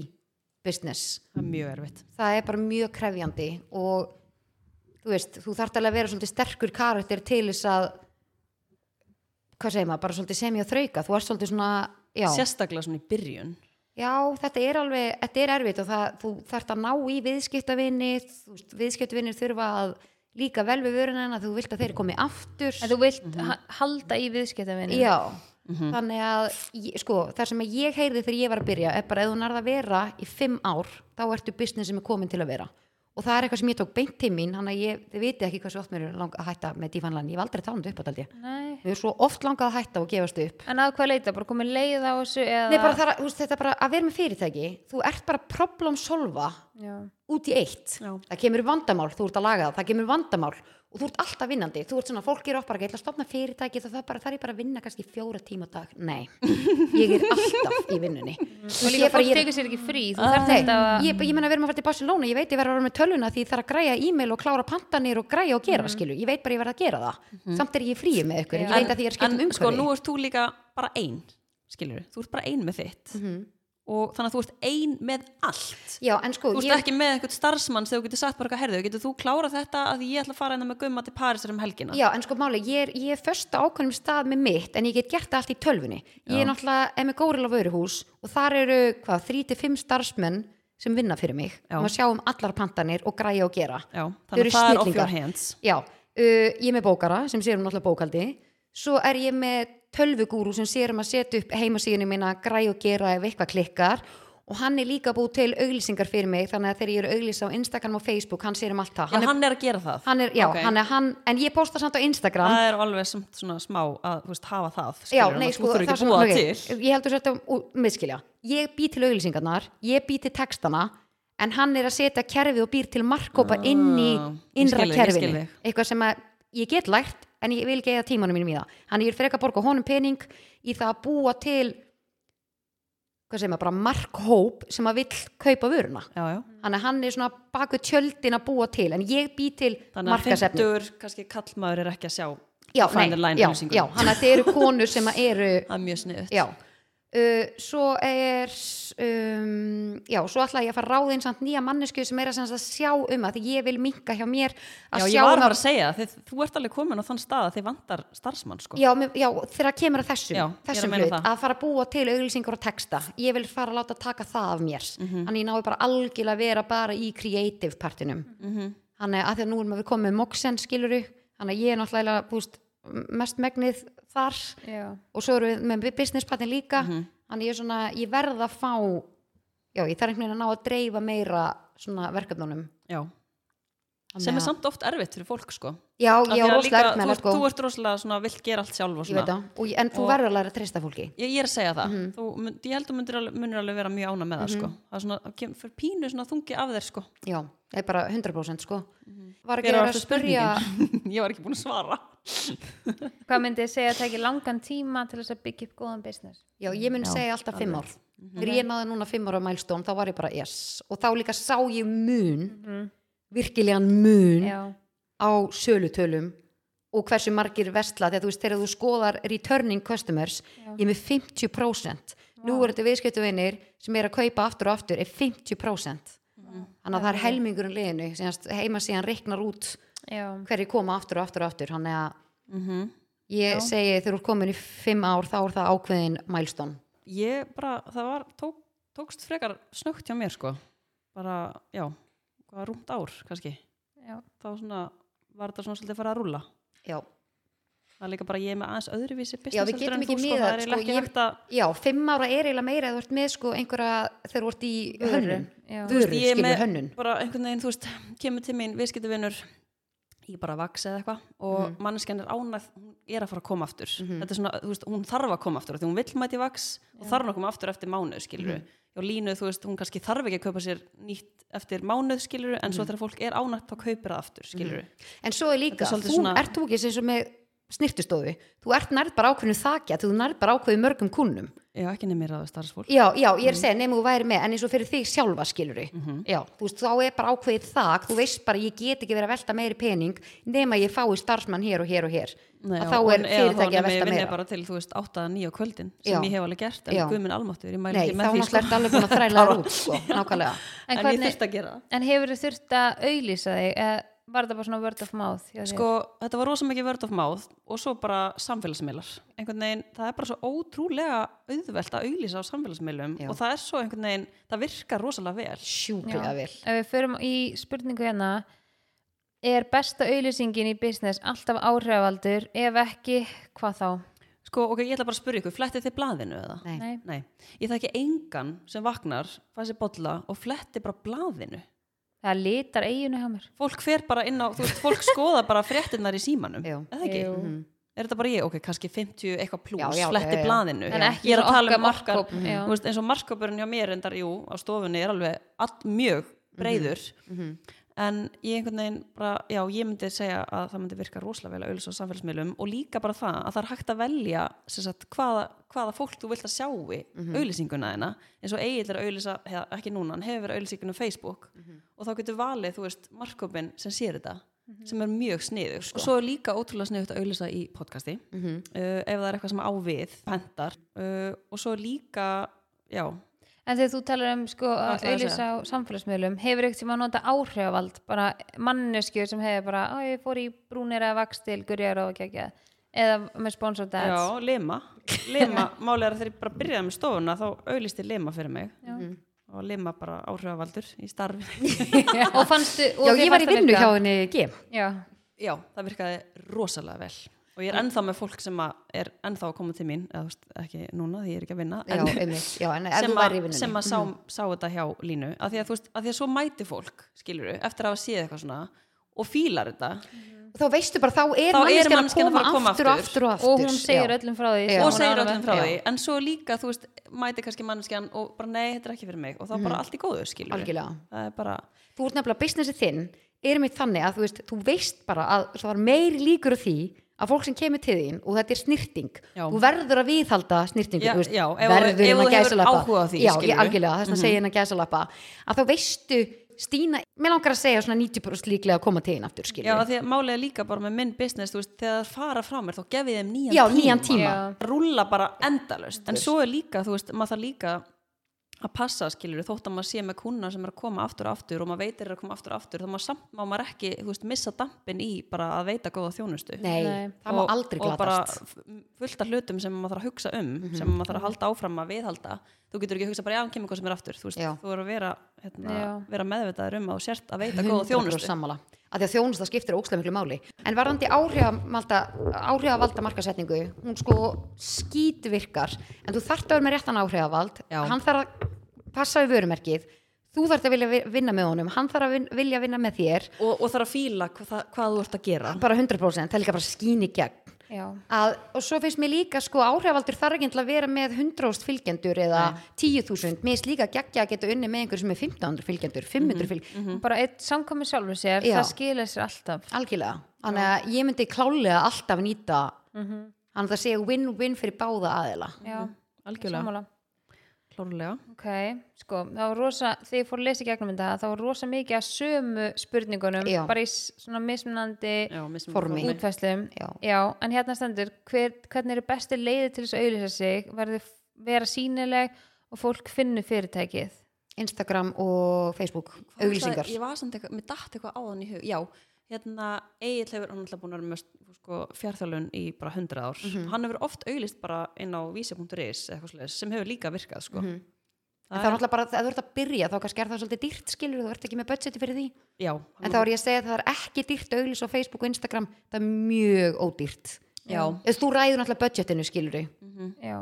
business.
Það er mjög erfitt.
Það er bara mjög krefjandi og þú veist, þú þarft alveg að vera svolítið sterkur karakter til þess að hvað segir maður, bara svolítið sem ég að þrauka. Þú ert svolítið svona, já,
sérstaklega svona í byrjun
já þetta er alveg þetta er erfitt og það, þú þarft að ná í viðskiptavinni, viðskiptavinnir þurfa að líka vel við vöruna en að þú vilt að þeir komi aftur.
En þú vilt ha halda í viðskiptavinni
já, þannig að sko, það sem ég heyrði þegar ég var að byrja er bara ef þú nærða að vera í fimm ár þá ertu business sem er komin til að vera og það er eitthvað sem ég tók beint til mín þannig að ég, þið viti ekki hvað svo oft mér er lang að hætta með dífanlan, ég hef aldrei talað upp á
Nei.
við erum svo oft langað að hætta og gefast upp.
En að hvað leita, bara komið leið á þessu eða...
Nei, bara það, veist, þetta er bara að vera með fyrirtæki. Þú ert bara problem solva
Já.
út í eitt.
Já.
það kemur vandamál, þú ert að laga það, það kemur vandamál og þú ert alltaf vinnandi, þú ert svona fólk er oft bara, ég ætla að stopna fyrirtæki bara, það er bara að vinna kannski fjóra tíma á dag. Nei, ég er alltaf í vinnunni.
Og líka fólk tekur sér ekki frí, þú þarf
Nei,
þetta að...
ég, ég menna við erum að fara til Barcelona ég veit ég verður að vera með töluna því ég þarf að græja e-mail og klára pantanir og græja og gera mm skilu, ég veit bara ég verð að gera það. Samt er ég í fríi með ykkur, ég veit að því ég er skipt um
sko,
umhverfi
og þannig að þú ert ein með allt.
Já, sko,
þú ert
ég,
ekki með eitthvað starfsmann þegar þú getur sagt bara eitthvað herðu, getur þú klárað þetta að ég ætla að fara hérna með gumma til Parísar um helgina?
Já, en sko máli, ég er, er först á ákveðnum stað með mitt en ég get gert það allt í tölvunni. Ég er náttúrulega, er með góril á vöruhús og þar eru, hvað, þrý til fimm starfsmenn sem vinna fyrir mig.
Já.
og sjá um allar pantanir og græja og gera.
Já, þannig að það er off your hands.
Já, uh, ég er með bókara sem sér um náttúrulega bókaldi svo er ég með tölvugúru sem sér um að setja upp heimasíðinu mína græ og gera ef eitthvað klikkar. Og hann er líka búið til auglýsingar fyrir mig þannig að þegar ég er að auglýsa á Instagram og Facebook hann sér um allt það.
Já, hann er að gera það.
hann er, já,
Ok.
hann er hann, en ég posta samt á Instagram.
Það er alveg svona smá að veist, hafa það
Já,
skilurðu,
nei,
að
sko,
þú þurfur ekki að búa
ok,
til.
ég heldur þetta miskilja, ég bý til auglýsingarnar ég bý til textana en hann er að setja kerfið og býr til markkópa inn í
Ah,
innra kerfinu. eitthvað sem að ég get lært en ég vil ekki eða tímanum mínum í það. Hann ég vil freka borga honum pening í það að búa til hvað segir maður, bara markhóp sem að vill kaupa vöruna. Þannig að hann er svona baku tjöldin að búa til en ég bý til
Þannig að
markasefni
50 kannski kallmaður er ekki að sjá
já, nei, já, já, hann að þetta eru konur sem að eru
Það er mjög sniðut
já uh, svo er um, já, svo ætla ég að fara að ráða inn samt nýja mannesku sem er að, að sjá um að ég vil minka hjá mér að
Já, ég var
um að
að segja þið, þú ert alveg komin á þann stað að þið vantar starfsmann sko.
Já, já, þegar kemur að þessum,
Já, að
þessum
meina
hlut, að fara að búa til auglýsingar og texta, ég vil fara að láta taka það af mér,
Mhm.
þannig ég nái bara algjörlega að vera bara í creative partinum
Mhm.
þannig að því að nú erum við komið með Moxen skiluru, þannig að ég er náttúrulega búst, mest megnið þar
Já.
og svo erum við með business partin líka
Mhm.
þannig ég svona, ég verð að fá já, ég þarf einhvern veginn að ná að dreifa meira svona verkefnunum
Já, sem er samt oft erfitt fyrir fólk sko.
Já,
Af
ég
því
á
að
rosalega erfitt með
þú,
það sko
þú ert rosalega svona, vilt gera allt sjálf og
og, en þú verður læra að treysta fólki
Ég, ég er að segja það,
Mhm.
þú, mun- ég held að þú munir alveg, alveg vera mjög ána með það sko. það er svona, fyrir pínu svona þungi af þér sko.
Já, er bara 100% sko. Var ekki að spyrja *laughs*
ég var ekki búin að svara. *laughs*
Hvað myndi þið segja að það ekki langan tíma til þess að byggja upp góðan business?
Já, ég mun
Já,
segja alltaf fimm ár.
Mhm.
Þegar ég náði núna fimm ára mælstón þá var ég bara yes. Og þá líka sá ég mun virkilegan mun
Já,
á sölutölum og hversu margir vestla þegar þú veist þegar þú skoðar returning customers ég er með 50% nú er þetta viðskiptuvinir sem er að kaupa aftur og aftur er 50% þannig að það er helmingurinn liðinu sem heima síðan reiknar út
já,
hverju koma aftur og aftur og aftur. Þannig að
mm
ég segi þegar þú er komin í fimm ár þá er það ákveðin mælstón
ég bara, það var tók, tókst frekar snögt hjá mér sko. bara, já rúmt ár kannski.
Já.
þá svona, var þetta svona svolítið að fara að rúlla.
Já,
það er líka bara ég með aðeins öðruvísi
Já,
business
við
heldur
getum ekki
þú,
miðað,
það
sko, ég- já, fimm ára er eiginlega meira þú ert með sko einhverja þegar þú ert í hönnun
já.
Þú ég er
skilur
með
hönnun
bara einhvern veginn, þú veist, kemur til mín viðskiptavinur í bara vaks eða eitthvað og mm. manneskjan er ánæð er að fara að koma aftur
Mhm.
þetta er svona, þú veist, hún þarf að koma aftur af því hún vill mæti vaks og þarf hún að koma aftur eftir mánuð skilur
Mhm.
og línu, þú veist, hún kannski þarf ekki að kaupa sér nýtt eftir mánuð skilur en
Mhm.
svo þegar fólk er ánægt þá kaupir það aftur skilur
en svo er líka,
er
þú
svona-
ert þú ekki sem með snirtustofu, þú ert nærð bara ákveðinu þakja, þú nærð bara ákveðinu mörgum kunnum
já, ekki nefnir að starfsfólk
já, já, ég er að segja, nema þú væri með en eins og fyrir þig sjálfa skilur
Mhm.
já, þú veist, þá er bara ákveðið þak þú veist bara, ég get ekki verið að velta meiri pening nema ég fái starfsmann hér og hér og hér.
Nei,
að
já,
þá er fyrirtæki
þá
að
nema ég
velta
vinni
meira.
bara til, þú veist, 8-9 á kvöldin sem
Já.
ég hef alveg gert, en guðminn almáttur ég
nei, þá
því,
náttúrulega *laughs*
var þetta bara svona word of mouth?
Sko, þetta var rosa mikið word of mouth og svo bara samfélagsmiðlar. Einhvern veginn, það er bara svo ótrúlega auðvelt að auglýsa á samfélagsmiðlum
Já.
og það er svo einhvern veginn, það virkar rosalega vel.
sjúklega vel
ef við förum í spurningu hérna er besta auðlýsingin í business alltaf áhrifavaldur ef ekki, hvað þá?
sko, ok, ég ætla bara að spyrja ykkur, flettið þið blaðinu eða?
Nei.
Nei.
Ég þekki engan sem vaknar, fæði sér bolla og fletti bara blaðinu.
Það litar eiginu hjá mér
Fólk fer bara inn á, þú veist, fólk skoða bara fréttinnar í símanum.
Jú.
Eða ekki?
Jú.
Er þetta bara ég, ok, kannski 50 eitthvað pluss,
Já, já,
fletti
já, já.
blaðinu.
en ekki
Ég er að tala
okkar
um okkar,
markkóp já.
þú veist, eins og markkópurinn hjá mér endar, jú, á stofunni er alveg all, mjög breyður. En ég einhvern veginn bara, já, ég myndi segja að það myndi virka rosalega vel að auðvitað á samfélagsmiðlum og líka bara það að það er hægt að velja sagt, hvaða, hvaða fólk þú vilt að sjá í
Mhm.
auðlýsinguna þeina eins og Egil er að auðlýsa, ekki núna, hann hefur verið auðlýsingunum Facebook
Mhm.
og þá getur valið, þú veist, markkópin sem sér þetta
Mhm.
sem er mjög sniður
Sko.
og svo er líka ótrúlega sniðugt að auðlýsa í podcasti
Mhm.
uh, ef það er eitthvað sem á við, pendar uh, og svo líka, já
En þegar þú talar um sko að
að
auðlýsa á samfélagsmiðlum, hefur ekkert sem að nota áhrifavald, bara manneskjur sem hefur bara, á ég fór í brúnir eða vakstil, gurjar og gegja, eða með sponsor
Já,
dads.
lima, lima *laughs* Máli er að þegar ég bara byrjaði með stofuna þá auðlýsti lima fyrir mig.
Já.
og lima bara áhrifavaldur í starfi. *laughs*
Og fannstu, og
Já, ég var í vinnu hjá henni G.
Já,
Já, það virkaði rosalega vel og ég er ennþá með fólk sem að er ennþá að koma til mín eða veist, ekki núna því ég er ekki að vinna
Já,
en
einmitt. Já, en
sem,
væri í
að,
vinnunni.
sem að sá, sá þetta hjá línu að því að, þú veist, að því að svo mæti fólk skilur eftir að hafa séð eitthvað svona og fílar þetta
Þá veistu bara, þá er
Þá er
manneskjan að koma
að koma
aftur og
aftur.
aftur og aftur.
og hún segir
Já.
öllum frá því.
Já.
sem
og segir öllum
með.
frá
Já.
því en svo líka, þú veist, mæti kannski manneskjan og bara nei, þetta er ekki fyrir mig og þá bara allt í góðu skilur
Algjörlega.
það er bara,
Þú ert nefnilega businessi þinn, er mitt þannig að þú veist, þú veist bara að það var meiri líkur á því að fólk sem kemur til þín og þetta er snirting
Já.
þú verður að viðhalda
Já, já, ef-
verður
hefur
gæsalappa.
áhuga á því,
já, algjörlega, þess að segja innan gæsalappa að þá veistu Stína, mér langar að segja svona 90% líklega að koma til þín aftur
já,
skilur
því að er líka bara með minn business, þú veist, þegar það fara frá mér þá gef ég þeim nýjan
Já,
tíma,
nýjan tíma.
Já.
rúlla bara endalust en svo er líka, þú veist, maður þarf líka að passa, skilur, þótt að maður sé með kuna sem er að koma aftur og aftur og maður veitir er að koma aftur og aftur, þá maður samt má maður ekki, þú veist, missa dampin í bara að veita góða þjónustu
Nei,
Nei.
það má
og,
aldrei
og bara
glatast Mhm.
f- fullt af hlutum sem maður þarf að hugsa um sem maður þarf að halda áfram að viðhalda þú getur ekki að hugsa bara, já, hann kemur hvað sem er aftur þú, veist,
Já.
þú er að vera, hérna, vera meðvitaður um að sért að veita góða
100%
þjónustu
sammála að því að þjónusta skiptir ókslega miklu máli. En varðandi áhrifavalda markasetningu hún sko skítvirkar. En þú þarft að vera með réttan áhrifavald.
Já.
hann þarf að passa við vörumerkið. Þú þarft að vilja vi- vinna með honum. Hann þarf að vilja vinna með þér.
Og, og þarf að fíla hvað, það- hvað þú ert að gera.
Bara 100% það er líka bara skín í gegn. Að, og svo finnst mér líka sko áhrifavaldur þarf ekki að vera með 100.000 fylgjendur eða 10.000 mér finnst líka geggja að geta unni með einhver sem er 1500 fylgjendur 500 fylgjendur
Bara eitt samkomi sjálfur sér,
Já.
það skilir sér alltaf.
algjörlega, þannig að ég myndi klálega alltaf nýta þannig að það sé win-win fyrir báða aðila.
Já,
algjörlega,
sammála.
Klárlega
Ok, sko, það var rosa, þegar ég fór að lesa í gegnum þetta, það var rosa mikið að sömu spurningunum,
Já.
bara í svona mismunandi
já, mismunandi
Formi.
formi.
útfæslum.
Já.
en hérna stendur, hver, hvernig eru besti leiði til þess að auðlýsa sig, verði vera sínileg og fólk finnu fyrirtækið.
Instagram og Facebook, auglýsingar
ég var samt eitthvað, mér datt eitthvað á þann í hug já, hérna Egil hefur hann alltaf búin að vera með sko, fjárþjálun í bara 100 ár.
Mhm.
hann hefur oft auglist bara inn á vísi.is sem hefur líka virkað sko.
en það er náttúrulega bara, ef þú ert að byrja þá kannski er það svolítið dýrt skilur þú ert ekki með budgeti fyrir því.
Já,
en þá er ég að segja að það er ekki dýrt að auglýsa á Facebook og Instagram, það er mjög ódýrt.
Já,
ef þú ræður náttúrulega budgetinu skilur þú
Já.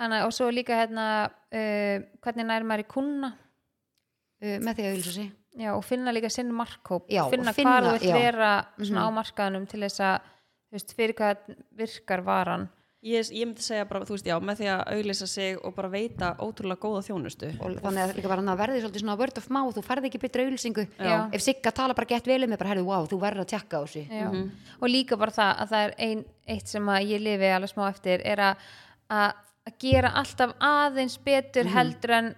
Þannig, og svo líka hérna, uh, hvernig nær maður í kuna
uh, með því að sig
já, og finna líka sinn markkóp,
Já,
finna,
finna-
hvað þú vilt.
Mhm.
vera svona á markaðunum til þess að, veist, fyrir hvað virkar varan.
ég, ég myndi segja bara, þú veist, já, með því að auglýsa sig og bara veita ótrúlega góða þjónustu
og þannig að líka bara verði svolítið svona word of mouth, þú færði ekki betra auglýsingu
Já.
ef Sigga tala bara gett vel um mig bara herðu, wow, þú verður að tjekka á þessu
Já. og líka bara það að það er ein, eitt sem að ég lifi alveg smá eftir er að, að, gera alltaf aðeins betur heldur en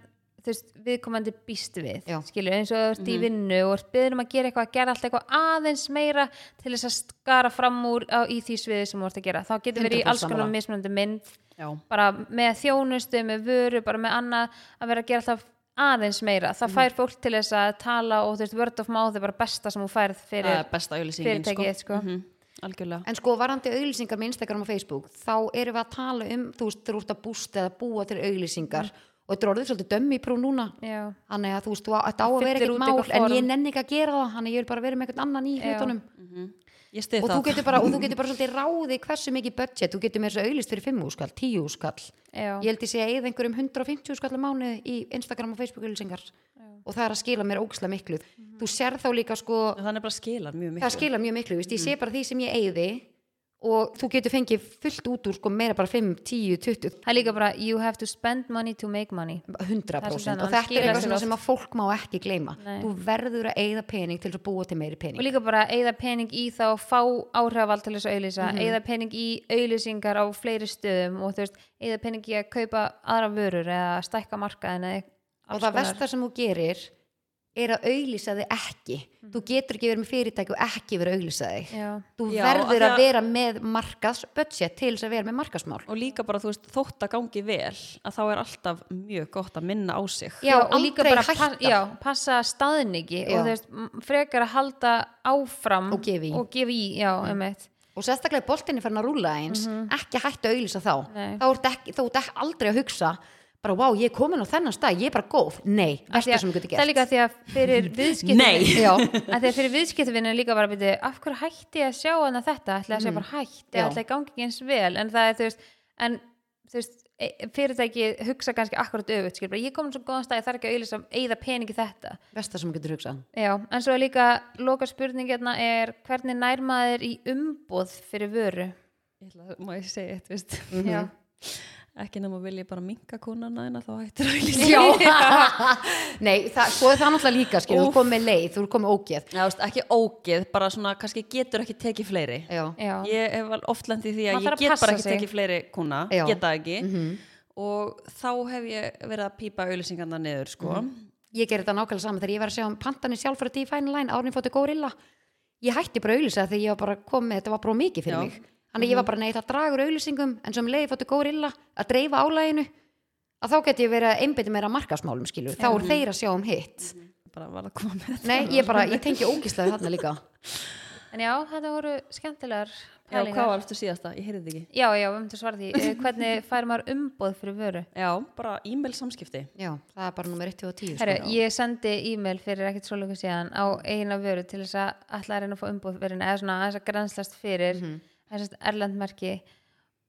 veist, viðkomandi býst við
Já.
skilur, eins og þú ert í vinnu og ert beður um að gera eitthvað, að gera alltaf eitthvað aðeins meira til þess að skara fram úr á, í því sviði sem þú ert að gera. Þá getur verið í
100%
alls konar mismunandi mynd
já,
bara með þjónustu, með vöru bara með annað, að vera að gera alltaf aðeins meira, það fær fólk til þess að tala og þú veist, word of mouth er bara besta sem þú færð
það
fyrir
er sko.
fyrirtækið sko.
Mhm, algjörlega.
En sko varandi auglýsingar með Instagram og Facebook þá erum við að tala um, þú veist, þú ert að bústa eða búa til auglýsingar. Og og þetta er orðið svolítið dömmi prú núna.
Já,
þannig að þú veist, þetta á
Það
að vera ekkert mál en ég nenni ekki að gera það, þannig að ég vil bara vera með eitthvað annan í hlutunum.
Ég stið
og
það.
þú getur bara, og þú getur bara svolítið ráði hversu mikið budget, þú getur með þess að auðlist fyrir 5 skall, 10 skall
já,
ég held ég sé að eða einhverjum 150 skall á mánuði í Instagram og Facebook auðlýsingar og það er að skila mér ógislega miklu. Þú sér þá líka sko
bara skilar mjög miklu.
það skilar mjög miklu, veist, ég sé bara því sem ég eigði og þú getur fengið fullt út úr sko meira bara 5, 10, 20
það er líka bara you have to spend money to make money
100%
Það er sem
og þetta er eitthvað
oft.
sem að fólk má ekki gleyma
Nei.
þú verður að eigða pening til að búa til meiri
og
pening
líka bara eigða pening í þá fá áhrifavald til þess að auðlýsa
Mhm.
eigða pening í auðlýsingar á fleiri stöðum og þú veist, eigða pening í að kaupa aðra vörur eða stækka markaðin eða
og það versta sem þú gerir er að auglýsa þig ekki þú getur ekki verið með fyrirtæki og ekki verið að auglýsa þig
já,
þú
Já,
verður að
að-
vera með markaðsbudget til þess að vera með markaðsmál
og líka bara þú veist þótt að gangi vel að þá er alltaf mjög gott að minna á sig
Já,
og líka
aldrei
bara pa, já, passa staðningi
Já.
og þú veist, frekar að halda áfram
Og gefa í.
og gefa í já, mm.
og sérstaklega ef boltinni fyrir að rúla eins ekki hætta að auglýsa þá
Mhm. Nei.
þá ert ekki, þú ert ekki aldrei að hugsa bara, wow, ég er komin á þennan stað, ég er bara góð. Nei, versta sem þú getur
það er
gert.
líka því að fyrir *laughs* er líka bara að byrja af hverju hætti ég að sjá hana þetta? Ætla að sé bara hætti.
Já.
ætla að gangi ekki eins vel? En það er þú veist, en þú veist e- fyrirtæki hugsa kannski akkurat öfut skil, bara, ég er komin svo góðan stað, ég þarf ekki að auðlýsa eigða peningi þetta.
Versta sem þú getur hugsað.
Já, en svo er líka loka spurningina er hvernig nær maður í umboð
ekki nema vil ég bara minka kúnana en þá hættir að auglýsa
Já, *laughs* nei, það, svo er það náttúrulega líka skil, þú ert komið leið, þú ert komið ógeð
Já, ekki ógeð, bara svona kannski getur ekki tekið fleiri
Já,
Ég hef oft lendið því að
þarf
ég
að
get bara ekki
sig.
tekið fleiri kúna,
Já.
geta ekki
Mhm.
og þá hef ég verið að pípa auðlýsingarna niður sko.
ég ger þetta nákvæmlega saman þegar ég var að sjá um pantanir sjálf fyrir Define Line árið fóttu Gorilla ég hætti bara auglýsa þegar ég var bara komið þetta var bara mikið fyrir
Já.
mig þannig ég var bara neitt að draga úr auglýsingum en sem leiði fóttu Gorilla að dreifa álæginu að þá get ég verið að einbytta meira að markasmálum skilur, þá er þeir að sjá um hitt.
Bara var að koma með
nei, ég bara, ég tengi ógíslega þarna líka.
En já, þetta voru skemmtilegar
Já, hvað
pælingar.
var eftir síðasta? Ég heyrði þig ekki.
Já, já, við höfum til að svara því. Eh, hvernig *laughs* fær maður umboð fyrir vöru?
Já, bara e-mail samskipti.
Já, það er bara nummer 1 og 10
Herru, ég sendi e-mail fyrir ekkert svo lögur síðan á eina vöru til þess að ætla að reyna að fá umboð fyrir henni eða svona aðeins að grænslast fyrir. Mm -hmm. Erlendmerki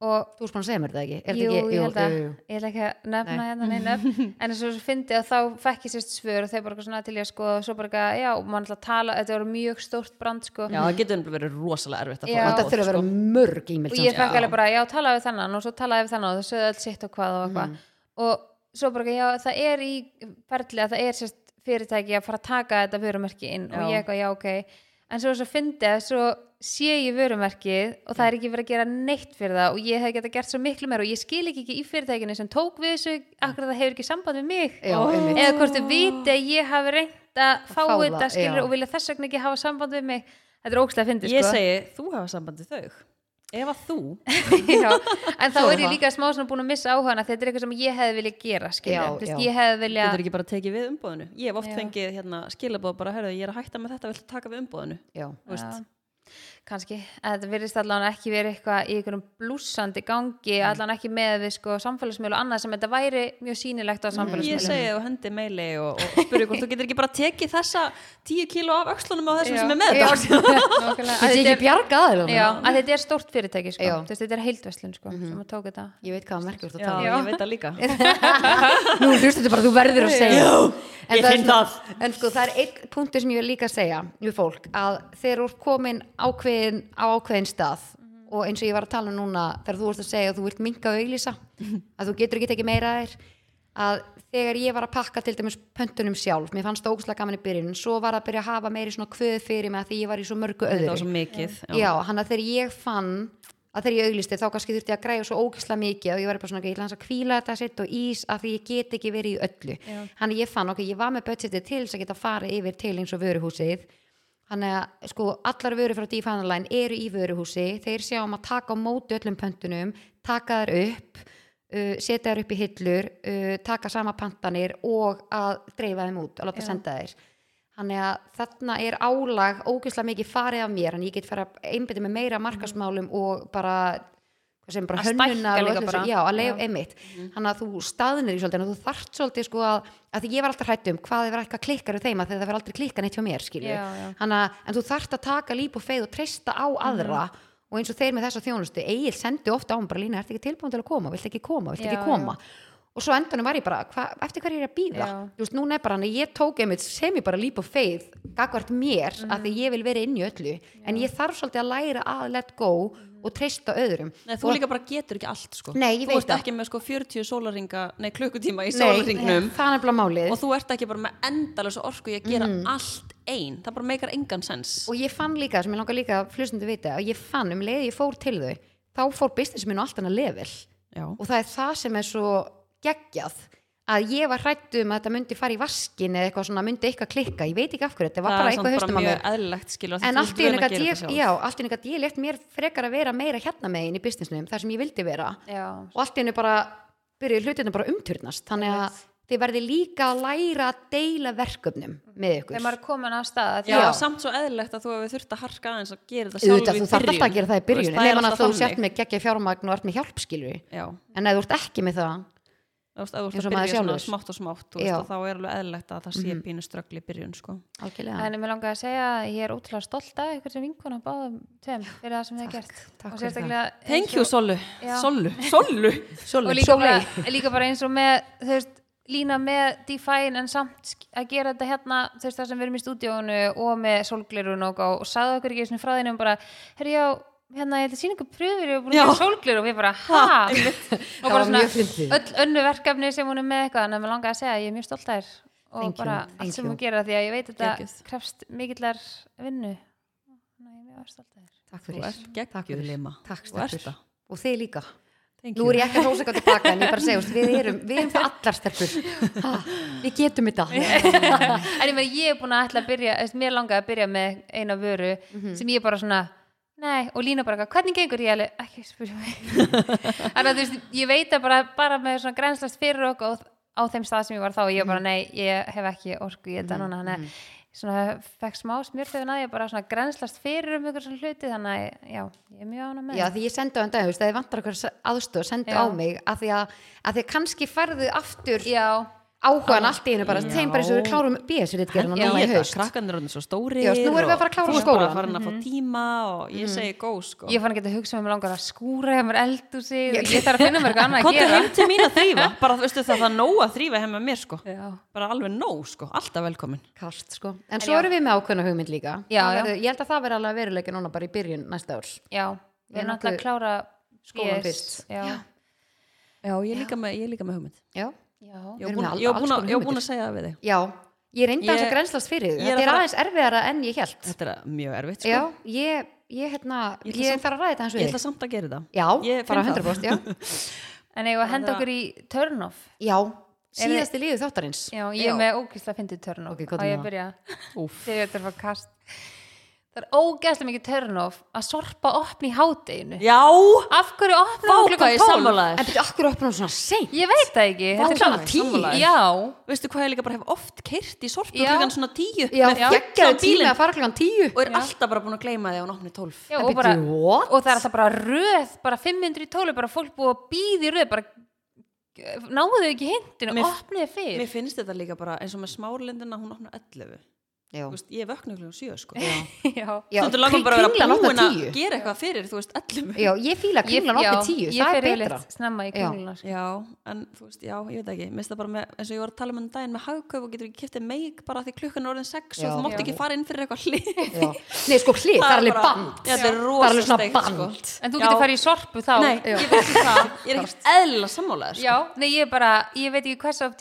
og
þú erst búin að segja mér þetta ekki, er
jú,
þetta ekki
ég held að
jú, jú.
ég ætla ekki að nefna
Nei.
hérna neina *laughs* en þess að fyndi að þá fekk ég sérst svör og þau bara svona til ég að skoða og svo bara eitthvað, já, og mann ætla að tala þetta voru mjög stórt brand sko
Já, það getur verið rosalega erfitt að
Já.
fá
þetta þurfa að vera
sko.
mörg e-mail
og ég fekk alveg bara, já, talaði við þennan og svo talaði við þennan og það sögðu alls sitt og hvað og eitthvað
Mhm.
og svo bara, já, það er í ferli að það er sérst fyrirtæki að fara að taka þetta vörumerki inn og
Já.
ég eitthvað, já, ok en svo svo fyndi að svo sé ég vörumerkið og það er ekki verið að gera neitt fyrir það og ég hef geta gert svo miklu meira og ég skil ekki ekki í fyrirtækinu sem tók við þessu akkur það hefur ekki samband við mig.
Já, einmitt.
eða hvort þau viti að ég hafi reynt að fá þetta skilur
já.
og vilja þess vegna ekki hafa samband við mig. Þetta er ógstlega fyndi
Ég
sko.
segi, þú hafa sambandi þau. Ef að þú. *laughs*
Já, en þá er
er
ég líka smá svona búin að missa áhugana þetta er eitthvað sem ég hefði viljað gera
Já, já.
ég hefði viljað
getur ekki bara tekið við umbóðinu Ég hef oft
Já.
fengið hérna, skilabóð bara, herðu, ég er að hætta með þetta, viltu taka við umbóðinu Þú
kannski, þetta virðist allan ekki verið eitthvað í einhverjum blúsandi gangi allan ekki með við sko samfélagsmiðl og annað sem þetta væri mjög sýnilegt á
Ég
samfélagsmiðl
segi og hendi meili og, og spurði hvort þú getur ekki bara tekið þessa 10 kíló af öxlunum á þessum
Já.
sem er með þetta. *laughs*
Nákvæmlega,
Þetta er ekki
er,
bjarga aðeins
já, að þetta er stórt fyrirtæki sko. Þú veist, þetta er heildverslun sko, tók þetta.
Ég veit hvað að merkjast að
Já,
tala
Já.
ég veit það líka. *laughs*
Nú hlustu þetta bara, þú verður að segja. En
ég
það er
finn
svona-
það.
En sko það er einn punktur sem ég vil líka segja við fólk að þegar þú ert komin ákveðin á ákveðin stað. Og eins og ég var að tala um núna þegar þú ert að segja að þú vilt minka og auglýsa *laughs* að þú getur ekki tekið meira að þér að þegar ég var að pakka til dæmis pöntunum sjálf, mér fannst það ógustlega gaman í byrjun svo var að byrja að hafa meiri svona kvöð fyrir mig að því ég var í svo mörgu
Þetta
öðru.
var svo mikið
já, hann að þegar ég fann að þegar ég auglisti þá kannski þurfti ég að græja svo ógislega mikið og ég var bara svona, ok, ég hans að kvíla þetta sitt og ís að því ég get ekki verið í öllu.
Já.
hann ég fann, ok, ég var með budgetið til þess að geta farið yfir til eins og vöruhúsið hann að sko allar vöru frá Define Line eru í vöruhúsi þeir sjá um að taka á móti öllum pöntunum taka þær upp uh, setja þær upp í hillur uh, taka sama pantanir og að dreifa þeim út, að láta
Já.
senda þær Þannig að þarna er álag ógeðslega mikið farið af mér en ég get fara að einbytta með meira markasmálum og bara sem bara
Að
og
bara.
já, að leif
Já.
einmitt þannig að þú staðnir í svolítið en þú þarft svolítið sko að, að því ég var alltaf hrætt um hvað ef eitthvað klikkar við þeim að það verður aldrei klikkar neitt hjá mér
Já, já.
Þannig að, en þú þarft að taka líp og feið og treysta á aðra
Mhm.
og eins og þeir með þessa þjónustu Egil sendi ofta á hann bara lína, ertu ekki tilbúin til að koma, vilt ekki koma, vilt ekki
Já,
koma og svo endanum var ég bara, hva, eftir hverju er ég að býða
Já.
þú veist, núna er bara hann að ég tók einmitt sem ég bara líp og feið gagvart mér,
Mhm.
af því ég vil vera inn í öllu en ég þarf svolítið að læra að let go og treysta öðrum.
Nei, þú
og,
líka bara getur ekki allt sko.
Nei, ég
Þú
veit
ert
það.
ekki með sko 40 sólaringa, nei klukkutíma í
nei,
sólaringnum
það er bara málið.
Og þú ert ekki bara með endalösa orku í að gera allt einn, það bara meikar engan sens.
Og ég fann líka, sem ég langar líka flustundu vita, að ég fann um leið ég fór til þau, þá fór business minn á allt annað level.
Já,
og það er það sem er svo geggjað að ég var hrættu um að þetta myndi fara í vaskin eða eitthvað svona myndi eitthvað klikka. Ég veit ekki af hverju, þetta var bara eitthvað
bara
að mér en allt í henni gæti ég, létt mér frekar að vera meira hérna megin í businessnum þar sem ég vildi vera.
Já,
og allt í henni bara byrjuði hlutinu bara að umturnast. Þannig að þið verði líka að læra að deila verkefnum með ykkur.
Þegar maður er komin á stað
Já,
Já.
samt svo eðlilegt að þú hefur þurft að harka aðeins að gera þetta sjálf
Auðvitað, þú þarf alltaf að gera það í byrjun
veist,
Eins
ert
og
að
maður
byrja svona
sjálfur.
smátt og smátt veist, og þá er alveg eðlilegt að það sé pínu ströggli í byrjun sko.
algjörlega.
En mér langar að segja að ég er útrúlega stolt af ykkur sem vinkona báðum tveim fyrir það sem þið gert.
Takk
sérstaklega
Thank you
og-
Sollu.
Já.
Sollu, Sollu, *laughs* Sollu.
og líka bara, líka bara eins og með þú veist, lína með Define en samt að gera þetta hérna þú veist það sem við erum í stúdíónu og með sólglirun og, og sagði okkur ekki svona frá þínum bara, herri já, hérna ég ætla að sína ykkur pröfur og búin að gera sólglirun og við bara, ha og
Það
bara *laughs* svona öll önnu verkefni sem hún er með eitthvað en mér langaði að segja að ég er mjög stolt þær og
Thank you,
bara
thank
allt sem
you.
hún gera því að ég veit að þetta krefst mikillar vinnu að ég er mjög stolt
takk fyrir
ert
Takk fyrir.
lima
Takk, stelpur.
það.
og þið líka
Thank
nú
you.
er ég ekki að hrósa eitthvað tilbaka en ég bara segja, veist, við erum, við erum það allar stelpur Ha, við getum þetta *laughs*
en ég, meni, ég er búin að ætla að byrja mér langaði að byrja með eina vöru
Mhm.
sem ég bara svona nei, og lína bara, hvernig gengur? Ég alveg ekki spyrja mig þannig að þú veist, ég veit að bara, bara með svona grænslast fyrir okkur á, þeim stað sem ég var þá. Ég var bara, nei, ég hef ekki orku í þetta núna, þannig að svona fekk smá smjörþöðun að ég bara svona grænslast fyrir um ykkur svona hluti, þannig að já, ég er mjög ána með
já, því ég sendi á enn dag, þú veist, að þið vantar okkur aðstöð, sendu
Já.
á mig að því að, að þið kannski færðu aftur
já,
áhugan allt í einu bara, þeim bara eins og við klárum BS-ritgerðina
Já,
núna í
þetta,
haust.
Krakkarnir eru svo stóri
Já, nú erum við að fara að klára
Þú
skólann.
bara farin að fá tíma og ég segi góð sko.
Ég fann ekki að hugsa um mig langar að skúra hjá mér eldúsi og ég þarf að finna mér eitthvað annað að gera.
heim til mín að *laughs* þrýfa bara þú veistu það, það er nóg að þrýfa með mér sko.
Já,
bara alveg nóg sko, alltaf velkomin.
Kast, sko. en svo erum við með ákveðna hugmynd líka. Ég held að það verður alveg veruleika núna bara í byrjun næsta árs.
Já,
Ég
við
er
erum náttúrulega að klára
skólann
BS,
fyrst.
já,
Já, ég er líka með, ég er líka með hugmynd.
Já,
já.
Ég var búin, ég var að- ég var að segja það við þig.
Já ég reyndi að
Ég-
þess að grænslast fyrir þig.
ég er að
þetta er aðeins erfiðara en ég held
Þetta er mjög erfitt sko.
Já, ég, ég, hérna,
Ég
ég,
ætla
þarf að ræða þetta hans
Ég
við
ætla
þig
samt að gera þetta.
Já,
Ég
bara
finn það.
100% já, *laughs*
en ég var að henda
Það er
okkur í turn off
já
Er
síðasti líðu þáttarins.
Já, ég er með ógæslega fyndið turn off
Ok,
og
hvað er
ég
það?
byrja?
Úff.
þegar þetta er að kast það er ógæslega mikið turn off að sorpa opni í hádeginu.
Já,
af hverju opna hún klukkan
ég
12
sammálaðir.
en byrju, akkur opnum svona seint?
Ég veit það ekki.
Vá,
þetta er
svona
svona
tíu?
tíu já,
veistu hvað ég líka bara hef oft keirt í sorpu
Já.
klukkan svona tíu?
Já,
með
geggjaðu tími
bílinn.
að fara klokkan tíu.
Og er alltaf bara búin að gleyma því að hún opni tólf.
Já
En
og, bara, og það er alltaf bara röð bara 500 í tólu, bara fólk búið að býði röð bara náðu þau ekki hindinu, opniði fyrr.
Mér finnst þetta líka bara eins og með smárlindina hún opnar 11
já,
Þú veist, Ég vöknu klukkan 7 sko.
Já, *laughs*
já,
já.
Þú langar bara að vera
kringlan
búin að gera eitthvað fyrir þú veist 11
já, ég fíla
ég,
kringlan
já,
opnar tíu,
ég
það
fer
er betra
snemma í
Já.
kringluna sko.
Já, en þú veist, já, ég veit ekki. Með, eins og ég var að tala um enn daginn með hagkaup og getur ekki kiftið meik bara því klukkan er orðin 6
Já.
og þú mátt
Já.
ekki fara inn fyrir eitthvað hlið.
Já. nei, sko hlið, það er alveg band.
Já, er
það er
rosa
alveg svona
steikt,
band.
Sko.
en þú
Já.
getur farið í sorpu þá.
Nei, ég veit ekki það Ég er ekkert *laughs* eðla sammálaður sko.
Já, nei ég bara, ég veit ekki hversu oft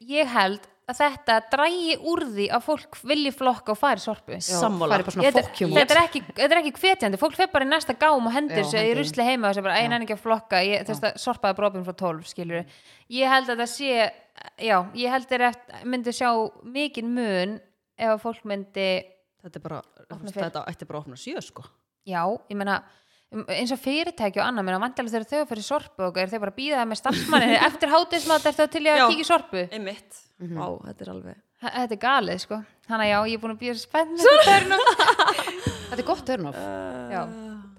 ég ég ég, ég held að þetta drægi úr því að fólk vilji flokka og fari sorpu.
Já,
Sammála.
það er bara svona
Þetta, þetta, er ekki, þetta er ekki hvetjandi, fólk fer bara í næsta gám og hendur sig í rusli heima og sér bara, einn enn ekki að flokka. Ég, þess að sorpaði brópin frá 12, skilur ég held að það sé, já ég held að það myndi sjá mikinn mun ef að fólk myndi
Þetta er bara,
fyrir.
þetta ætti bara að opna 7 sko.
Já, ég meina um, eins og fyrirtæki og annað, meina vantilega þegar þau fyrir sorpu og er þau bara að býða með starfsmanni *laughs* eftir hátismat er þau til að kíkja sorpu?
Einmitt, Vá, þetta er alveg
Þa- þetta er galið sko. Þannig að já, ég er búin að býða spennu *laughs*
þetta er gott törnof
já,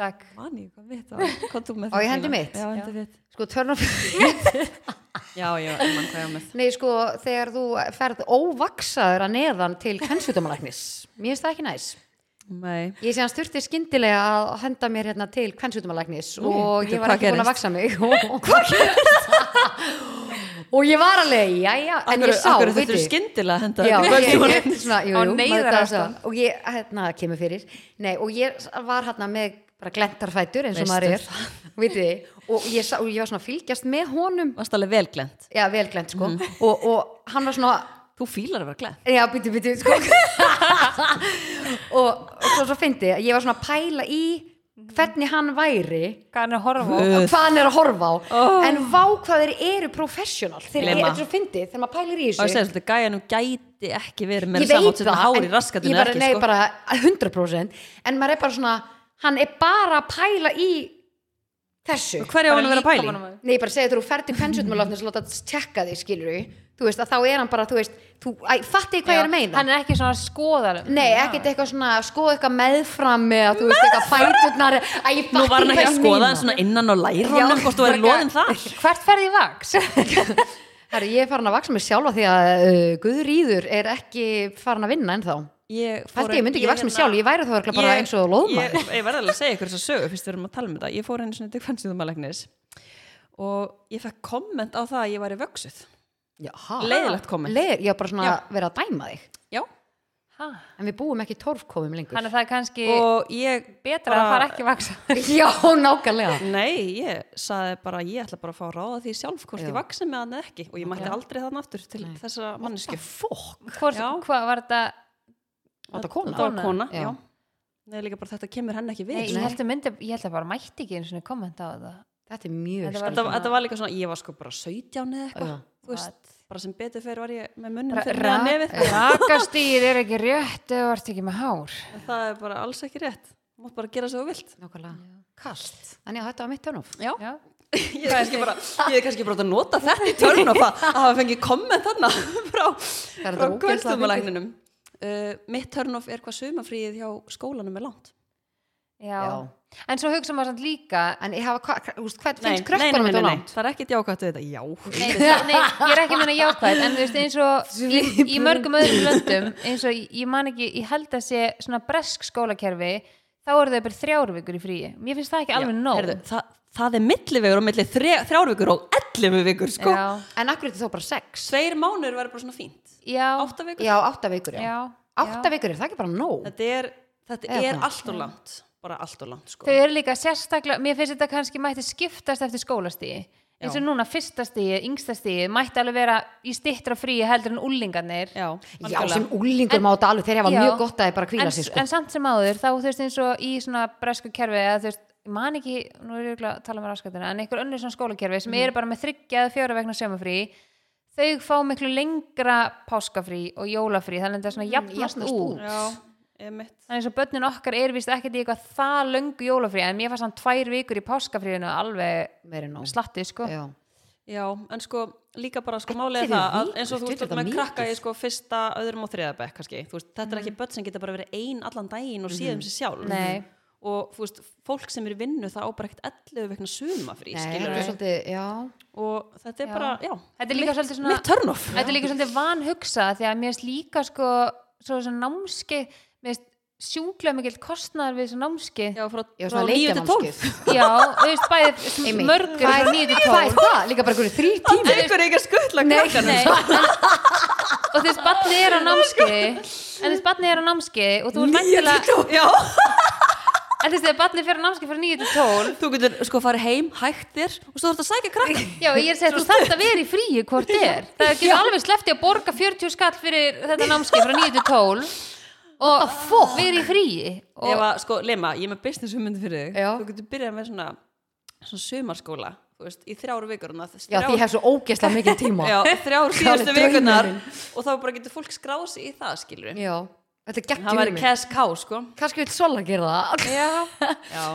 Takk.
Man ég hvað mitt var. Hvað tók með
Á, ég hendi mitt?
Já, hendi mitt.
sko turn off *laughs*
Já, já, man hvað ég var með.
Nei, sko, þegar þú ferð óvaksaður að neðan til kvennsjútumalæknis mér finnst það ekki næs
Nei.
Ég sé hans þurfti skyndilega að henda mér hérna til kvennsjútumalæknis
Nú,
og ég var ekki búin að vaksa mig. *laughs* Og ég var alveg, jæja, en ég sá,
Akkur
ég
skyndilega að henda
Já, það. og ég, hérna, kemur fyrir. Nei, og ég var hérna með bara glentarfætur eins og maður er veitir þið, og ég, sá, og ég var svona að fylgjast með honum.
Varst alveg vel glend.
já, vel glent, sko.
Mhm.
og, og hann var svona
Þú fílar að vera glend.
já, byttu, byttu, sko *laughs* og, og svo, svo fyndi ég var svona að pæla í hvernig hann væri
Hvað hann er að horfa á?
Er að horfa á. En vá hvað þeir eru professional. Þeir eru þetta er svo fyndið þegar maður pælir í
Og ég
þessu.
segi svolítið, gæjanum gæti ekki verið með samhátt sem
það
hár
en
í raskatinu
ég bara,
ekki,
nei,
sko.
bara 100% en maður er bara svona hann er bara að pæla í þessu.
Hverju á hann að vera að pæli?
nei, ég bara segja þú ferð til pensutmálafnis og láta tjekka því, skilur þú veist, að þá er hann bara, þú veist þú, fatti hvað ég er að meina?
Hann er ekki svona skoðar
Nei, ekkert eitthvað svona, skoða eitthvað meðfram með að þú veist eitthvað fæturnar.
Nú var hann
fatti
ekki að skoða hann svona innan á lærunum hvort þú er loðin þar. *laughs*
Hvert ferði í vaks? *laughs*
Herru, ég er farin að vaksa mig sjálfa því að uh, Guðrýður er ekki farin að vinna ennþá.
Ég,
Held ég, ég myndi ekki vaksa mig sjálf, ég væri þá bara eins og loðma
Ég, ég verði alveg að segja ykkur þess að sögu fyrst við erum að tala um þetta. Ég fór einu svona til kvennsýðumalegnis og ég fekk komment á það að ég væri vöksuð. Leiðilegt komment.
Leir, ég var bara svona
Já.
að vera að dæma þig
Já.
Ha?
En við búum ekki torfkofum lengur
Þannig að það er kannski
Og ég
betra að fara ekki að vaksa *laughs*
Já, nákvæmlega
Nei, ég saði bara ég ætla bara að fá að ráða því sjálf hvort
Já.
ég vaksi með hann eða ekki og ég mætti aldrei þann aftur til þessa mannesku
Fokk,
Hvor,
Já.
Hvað var þetta?
var það kona?
Það var kona,
Já.
já. Nei, líka bara þetta kemur henni ekki við
Nei,
sko.
ég held að myndi, ég held að bara mætti ekki einu svona kommenta á þetta
Þetta er mjög
Þetta var-
þetta, þetta var líka svona, ég var sko bara 17 eða eitthvað
Já.
Þú veist, bara sem betur fyrir var ég með munum
Ra-
fyrir neðan nefið. *laughs*
Rakastýr er ekki rétt eða vart ekki með hár.
En það er bara alls ekki rétt. Þú mátt bara gera svo vilt.
Nákvæmlega. Kast Þannig að þetta var mitt törnum
já.
Já, *laughs*
ég er kannski bara ég er kannski bara nota þetta í törn og að hafa fengið komment þarna *laughs* frá, frá kvöldstumalækninum uh, mitt törn er hvað sumafríið hjá skólanum er langt.
Já.
Já.
En svo hugsa maður samt líka
En ég hafa, úst, hvað
nei,
finnst krökkunum
nei,
þetta
nei, nei,
langt?
það er ekkert jákvæmt við þetta. Já,
Nei, það- nei, ég er ekki að meina jákvæð en þú veist eins og *laughs* í, í mörgum öðrum löndum eins og ég man ekki, ég held að sé svona bresk skólakerfi þá eru þau bara þrjár vikur í fríi. Mér finnst það ekki alveg nóg.
Heyrðu, það, það er millivegur og milli þrjár vikur og 11 vikur sko.
já,
En akkur er þetta þá bara sex?
tveir mánuður verður bara svona fínt.
Já,
8
það bara
allt og langt sko.
þau eru líka sérstaklega mér finnst þetta kannski mætti skiptast eftir skólastíði eins og núna fyrsta stíði, yngsta stíði mætti alveg vera í stittra fríi heldur en úlingarnir
já,
Já, sem úlingur má þetta alveg, þeir hafa
Já.
mjög gott að þeir bara kvíla sig, sko.
en samt sem áður þá þú veist eins og í svona bresku kerfi eða þú veist, man ekki, nú er ég að tala með raskatina en einhver önnur svona skólakerfi sem eru bara með þryggja eða fjóra vegna sömufrí þau fá miklu lengra páskafrí og jólafrí þannig að þetta er svona jafnast
jafnast
út þannig eins og börnin okkar er vist ekkert í eitthvað það löngu jólafrí en mér fannst hann tvær vikur í páskafríinu alveg
Meiri nóg.
slatti sko
Já.
Já, en sko líka bara sko málið er
Ellefu
það að eins og þú með
mikið.
krakka í sko fyrsta, öðrum og þriða bekk kannski, þú veist, þetta er ekki börn sem geta bara verið ein allan daginn og síðan sér sjálf
Nei.
og þú veist, fólk sem er í vinnu það á bara ekkert 11 vegna sumafrí
Nei,
skilur
þetta er svolítið, já.
og þetta er
Já.
bara, já
Þetta er líka svolítið svona- Þetta er líka svolítið vanhugsa því að mér finnst líka sko svo námski mér finnst sjúklega mikill kostnaður við þessu námski
Já, frá, frá
svona
9 til 12
leikjanámskeið. *laughs*
Já, þú veist bæðið mörgur
Hvað
frá
er-
9 til
Hvað er
12
það? Líka bara einhverju þrý tíma.
Það er ykkur ekki að
nei. *laughs* og þú veist, barnið er á námski en þú veist, barnið er á námski og þú er mæntilega,
Já,
en þú veist, þegar barnið fyrir á námski frá 9 til 12
þú getur sko farið heim, hættir og svo þú ert að sækja krakkan
Já, ég er að segja, þú þarft að vera í fríi hvort er. Það getur alveg sleppti að borga 40 skall fyrir þetta námski frá 9 til 12 og vera í fríi og
Ef að, sko, Lema, ég er með business hugmyndi fyrir þig
Já.
Þú getur byrjað með svona, svona sumarskóla Þú veist, í þrjáru vikur þannig að
Já, því ég hef svo ógeðslega mikið tíma. *laughs*
Já, þrjár síðustu
draumurinn.
vikunar og þá bara getur fólk skráð sig í það, skilur
Já. Þetta er
Það
geggjum
væri cash cow, sko
Kannski vil Sola gera það.
Já, *laughs*
Já,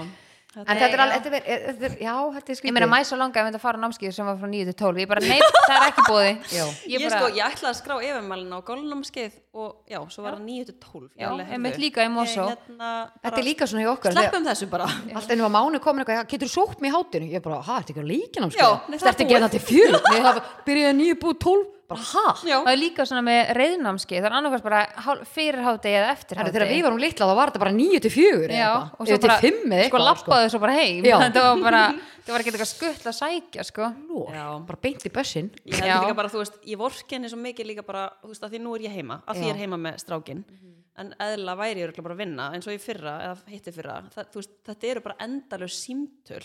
en þetta er alveg, þetta er, þetta er, já, þetta er
ég
skrítið.
meina mæ svo langa að mynda að fara á námskeið sem var frá 9 til 12 ég bara, nei, það er ekki bóði *laughs*
Já.
Ég,
bara,
sko, ég ætlaði að skrá yfirmælina á gólnámskeið og já, svo var það 9 til 12 Ég
Já,
alveg,
einmitt
heyrðu,
líka í Mosó.
ég, hérna,
þetta er líka svona hjá okkar
Sleppum þessu bara.
Alltaf ennum að mánu komin eitthvað, "Já, getur þú sótt mig í hátinu? Ég bara, ha, þetta er ekki
það er
Þetta er
búið.
ekki að til það búið tólf Bara, ha?
Já,
það er líka svona með reyðnámskeið það er annarkvæmst bara hál- fyrir hádegi eða eftir
Herru,
hádegi.
þegar við varum litla þá var þetta bara nýju til fjögur
Já, og svo bara, sko
eitthvað
lappaðu svo bara heim. *laughs* Þetta var bara, það var ekki eitthvað skuttla að sækja sko.
Bara beint í bussin
ég held líka bara, þú veist, ég vorkenni svo mikið líka bara, þú veist, að því nú er ég heima að því ég er heima með strákin en eðla væri ég bara að vinna eins og í fyrra, eða hitti fyrra. Það, veist, þetta eru bara endalur símtöl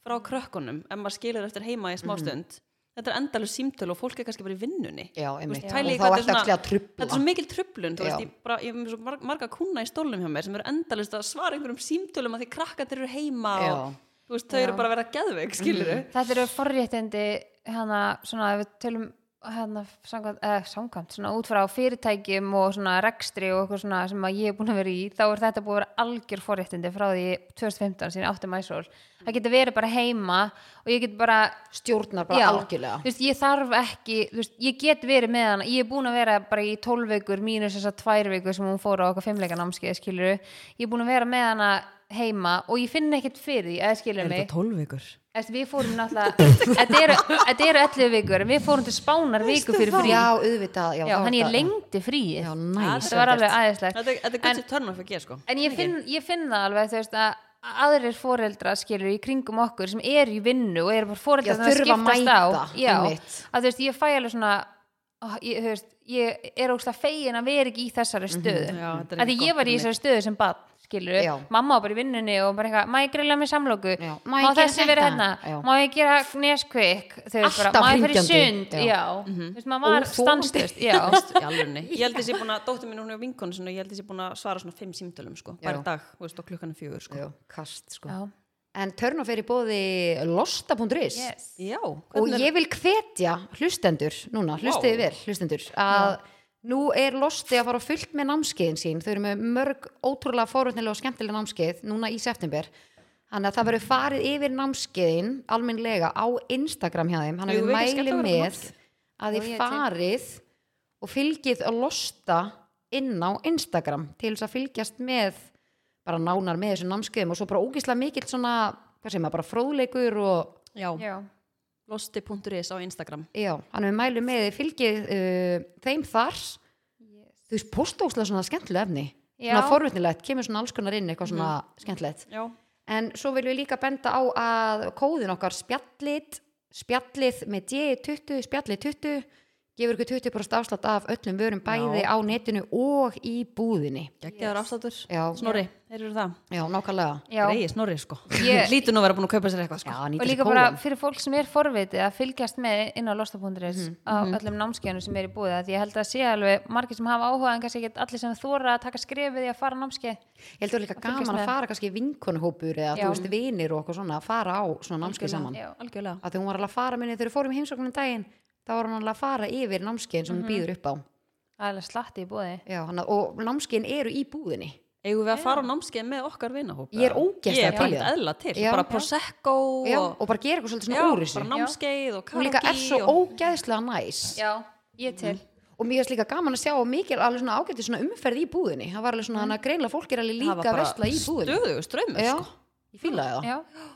frá krökkunum ef maður skilur eftir heima í smá stund þetta er endalur símtöl og fólk er kannski bara í vinnunni.
Já,
veist,
Og
pæli í
þá ertu
þetta er
ekki að trubla
þetta er svo mikil trublun þú
Já.
veist, ég, bara, ég er svo marg, marga kuna í stólnum hjá mér sem eru endalust að svara einhverjum símtölum að því krakkandir eru heima
Já.
og veist, þau eru bara að vera geðveik, skilur
þetta eru forréttindi hérna, svona, ef við tölum hérna, samkvæmt, eða samkvæmt, svona út frá fyrirtækjum og svona rekstri og eitthvað svona sem að ég er búin að vera í, þá er þetta búin að vera algjör forréttindi frá því 2015 síðan átti mæsól, það getur verið bara heima og ég get bara
Stjórnar bara algjörlega.
Þú veist, ég þarf ekki þú veist, ég get verið með hana, ég er búin að vera bara í 12 vikur mínus þess að tvær vikur sem hún fór á okkar fimmleika námskeið skilur ég er búin að vera með hana heima og ég finn ekkert fyrir því, eða skilur mig.
tólvíkur?
Eftir, við fórum náttúrulega þetta eru, þetta eru 11 vikur en við fórum til spánar viku fyrir frí.
Já, auðvitað Já,
Já, hann
er
ég
þetta-
lengdi fríið.
Já, næs.
þetta var alveg aðeinslegt
Þetta er- þetta er gott sér törn að fyrir sko.
En ég finn, ég finn það alveg þú veist að aðrir foreldra skilur í kringum okkur sem eru í vinnu og eru bara foreldra
Já,
sem að
þurfa að
skiptast á.
mæta,
já, að þú veist ég fæ alveg svona ó, ég, þú veist, ég er ógst að fegin að vera ekki í þessari stöðu.
Já, þetta er
að ég var í þessari stöðu sem bad skilur,
Já.
mamma var bara í vinnunni og bara eitthvað, má ég grilla með samlóku má, þessi vera hérna,
Já.
má ég gera neskvik þau veist bara, má ég fyrir sund?
Já.
já, þú veist, maður var stanslust já,
ég held þessi búin að, dóttir mín hún er vinkonu sinni, ég held þessi búin að svara svona fimm símtölum sko, bara dag, veist, og klukkan er fjögur sko.
Já, kast sko.
Já.
En törn og fyrir bóði losta.is
Yes.
já,
og ég vil hvetja hlustendur núna, hlustiði vel hlustendur að nú er losti að fara fullt með námskeiðin sín. Þau eru með mörg ótrúlega fórhundnilega og skemmtilega námskeið núna í september. Þannig að það verður farið yfir námskeiðin almennlega á Instagram hjá þeim. Þannig að við mælum með að þið farið og fylgið að losta inn á Instagram til þess að fylgjast með bara nánar með þessum námskeiðum. Og svo bara ógislega mikill svona, hvað segir maður, bara fróðleikur og
já,
Já.
losti.is á Instagram.
Já, hann við mælum með fylgið uh, þeim þar. Þú veist, postókslega svona skemmtileg efni.
Já.
svona forvitnilegt, kemur svona alls konar inn eitthvað svona skemmtilegt.
Já,
en svo viljum við líka benda á að kóðin okkar spjallit spjallið með D20 spjallið 20 gefur ykkur 20% afslátt af öllum vörum bæði
Já.
á netinu og í búðinni.
Geggjaður afsláttur. Snorri, þeir eru það.
Já, nákvæmlega.
Já.
Greiði Snorri sko.
Ég- *laughs*
Lítur nú að vera búin að kaupa sér eitthvað sko.
Já,
og
nýta
líka bara
kóðan
fyrir fólk sem er forvitið að fylgjast með inn á losta.is
Mhm,
á öllum námskeiðinu sem er í búið því ég held að sé alveg margir sem hafa áhuga en kannski ekki allir sem þóra að taka skrefið í að fara á námskeið.
Ég held að líka
fylgjast
gaman
með.
að fara kannski vinkonuhópur eða
Já.
þú veist vinir og okkur svona að fara á svona námskeið saman.
Já.
Algjörlega.
Að því hún var alveg að fara minni þegar við fórum í heimsóknum daginn þá var hún alveg að fara yfir námskeiðin sem hún býður upp á.
Það er alveg slatti í búið
Já, hana, og námskeiðin eru í búðinni.
Eigum við að fara á námskeið með okkar vinahóp
Ég er
er
til í
bara
það.
Bara. Prosecco
Já,
og,
og bara gera eitthvað svolítið svona úr þessu.
bara námskeið og
hún líka er svo
og,
ógeðslega næs.
Já, ég til.
Og mér finnst líka gaman að sjá mikil alveg svona ágætti svona umferð í búðinni. Það var alveg svona mm. greinlega fólk er alveg
Það
líka
var
að
bara
vesla í búðinni.
Stöðugur strömmur
Já,
sko.
Ég fílaði það.
Já,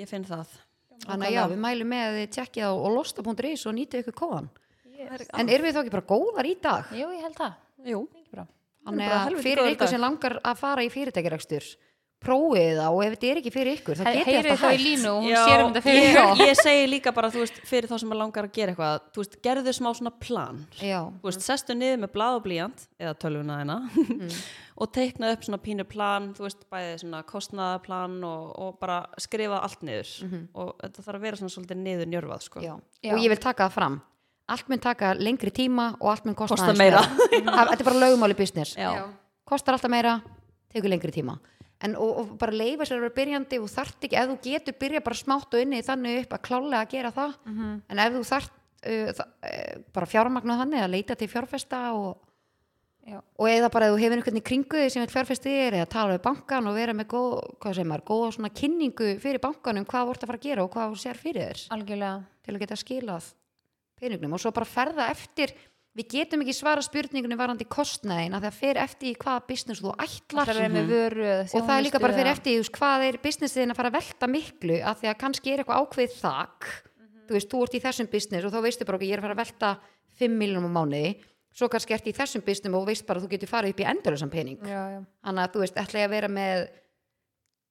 Ég finn það
Þannig að já, við mælum með að þið tjekkið á losta.is og nýtið ykkur kóðan
yes.
En erum við þá ekki bara góðar í dag?
jú, ég held það
Jú,
Mikið bra.
Þannig að fyrir ykkur sem langar að fara í fyrirtækjarekstur prófið það og ef þetta er ekki fyrir ykkur þá getið
heyrið
þetta hægt
línu hún
Já,
sér um þetta fyrir
ég, ég segi líka bara, þú veist, fyrir þá sem að langar að gera eitthvað þú veist, gerðu smá svona plan
Já,
þú veist, sestu niður með blað og blíjant eða tölvuna þeina *laughs* og teikna upp svona pínu plan þú veist, bæði svona kostnaðaplan og, og bara skrifa allt niður og þetta þarf að vera svona svolítið niður njörfað sko.
já.
Já.
og ég vil taka það fram allt mun taka lengri tíma og allt mun kosta
Kosta meira.
Það- *laughs* Þetta er bara lögumáli business
Já.
Já.
kostar alltaf meira, tekur lengri tíma en og, og bara leifa sér að vera byrjandi og þart ekki, ef þú getur byrja bara smátt og inni þannig upp að klálega að gera það. En ef þú þart uh, það, uh, bara fjármagna þannig að leita til fjárfesta og, og eða bara ef þú hefur einhvern í kringu þig sem vil fjárfesti þér eða tala við bankan og vera með góð, hvað segir maður, góða svona kynningu fyrir bankanum hvað þú ert að fara að gera og hvað þú sér fyrir þér.
Algjörlega.
Til að geta skilað peningnum. Og svo bara ferða eftir við getum ekki svara spurningunni varandi kostnæðin að það fer eftir í hvaða business þú ætlar.
Það er með vöru
og það er líka bara fyrir eftir veist, hvað er businessin að fara að velta miklu að því að kannski er eitthvað ákveðið þak. Þú veist, þú ert í þessum business og þá veistu bara ok, ég er að fara að velta 5 miljonum á mánuði. Svo kannski ert í þessum business og veist bara að þú getur farið upp í endurlösan pening.
Já, já.
þannig að þú veist, ætla ég að vera með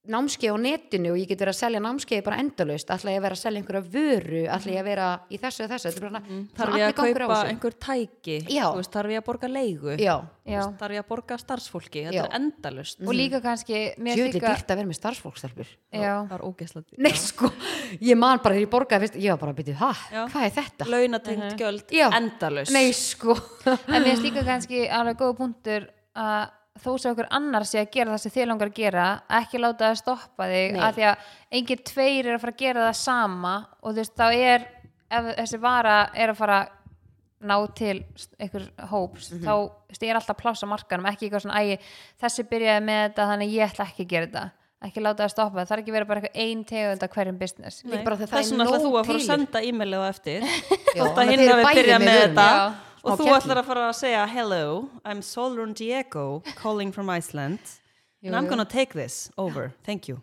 námskeið á netinu og ég get verið að selja námskeið bara endalaust, ætla ég að vera að selja einhverja vöru, ætla ég að vera í þessu og þessu, þetta er bara svona
Þarf ég að kaupa einhver tæki? Veist, þarf ég að borga leigu?
Já,
já.
Þarf ég að borga starfsfólki? Þetta
Já.
er endalust.
og líka kannski
djúvillig
líka,
dýrt að vera með starfsfólkstelpur
já,
Það er ógeðslega.
Nei, sko, ég man bara þegar ég fyrst, ég var bara að byrja, hæ, hvað er þetta?
Launatengt gjöld,
Já.
endalust.
Nei, sko *laughs*
en mér finnst líka kannski alveg góða punktur að þó sem okkur annar sé að gera það sem þið langar að gera ekki láta það stoppa þig
Nei.
að því að engin tveir er að fara að gera það sama og þú veist þá er ef þessi vara er að fara að ná til einhver hóps
Mhm.
þá þú veist, er alltaf pláss á markanum ekki eitthvað svona ægi þessi byrjaði með þetta þannig ég ætla ekki að gera þetta ekki láta það stoppa, það þarf ekki að vera bara eitthvað ein tegund af hverjum business
Nei.
bara þegar það
Þess
er
vegna ætlar
nóg
þú að fara að senda e-mailið á eftir *laughs* að hinn hafi
bæði
byrjað
með
þetta
Já.
Og þú ætlar að fara að segja hello, I'm Solrun Diego calling from Iceland and I'm gonna take this over, thank you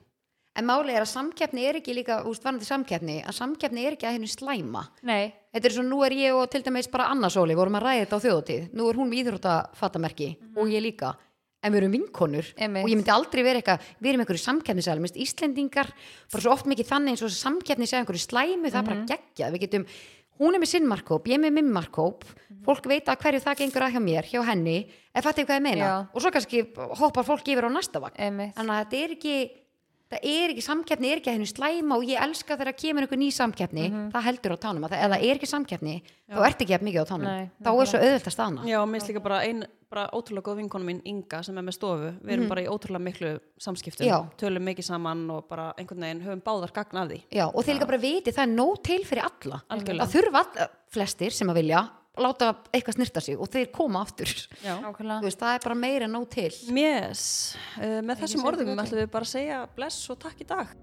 En máli er að samkeppni er ekki líka, úst, varandi samkeppni, að samkeppni er ekki að henni slæma.
nei,
Þetta er svo, nú er ég og til dæmis bara Anna Sóli, vorum að ræða þetta á þjóðutíð. Nú er hún með íþróttafattamerki og ég líka. En við erum vinkonur
Einmitt.
og ég myndi aldrei vera eitthvað, við erum einhverju samkeppnisæli, minnst Íslendingar, bara svo oft mikið þannig eins og samkeppni segja einhverju slæmu, það er bara geggjað. Við getum, hún er með sinn markkóp, ég er með minn markkóp, fólk veit að hverju það gengur að hjá mér, hjá henni, ef þetta er hvað ég meina.
Já.
Og svo kannski hoppar fólk yfir á næsta vagn.
einmitt
Þannig að þetta er ekki það er ekki samkeppni, er ekki að henni slæma og ég elska þegar kemur einhver ný samkeppni það heldur á tánum, að það, ef það er ekki samkeppni þá ert ekki að mikið á tánum.
Nei,
þá er svo auðvelt að stana
Já, mér finnst líka bara ein bara ótrúlega góð vinkona mín Inga sem er með stofu. Við erum bara í ótrúlega miklu samskiptum.
Já.
tölum mikið saman og bara einhvern veginn höfum báðar gagn af því.
Já, og þeir líka bara viti, það er nóg til fyrir alla.
Algjörlega.
það þurfa all, flestir sem að vilja láta eitthvað snirta sig og þeir koma aftur.
Já.
Þú
Nákvæmlega.
veist, það er bara meira nóg til.
Yes, uh, með þessum
segja
orðum ætlum við bara að segja bless og takk í dag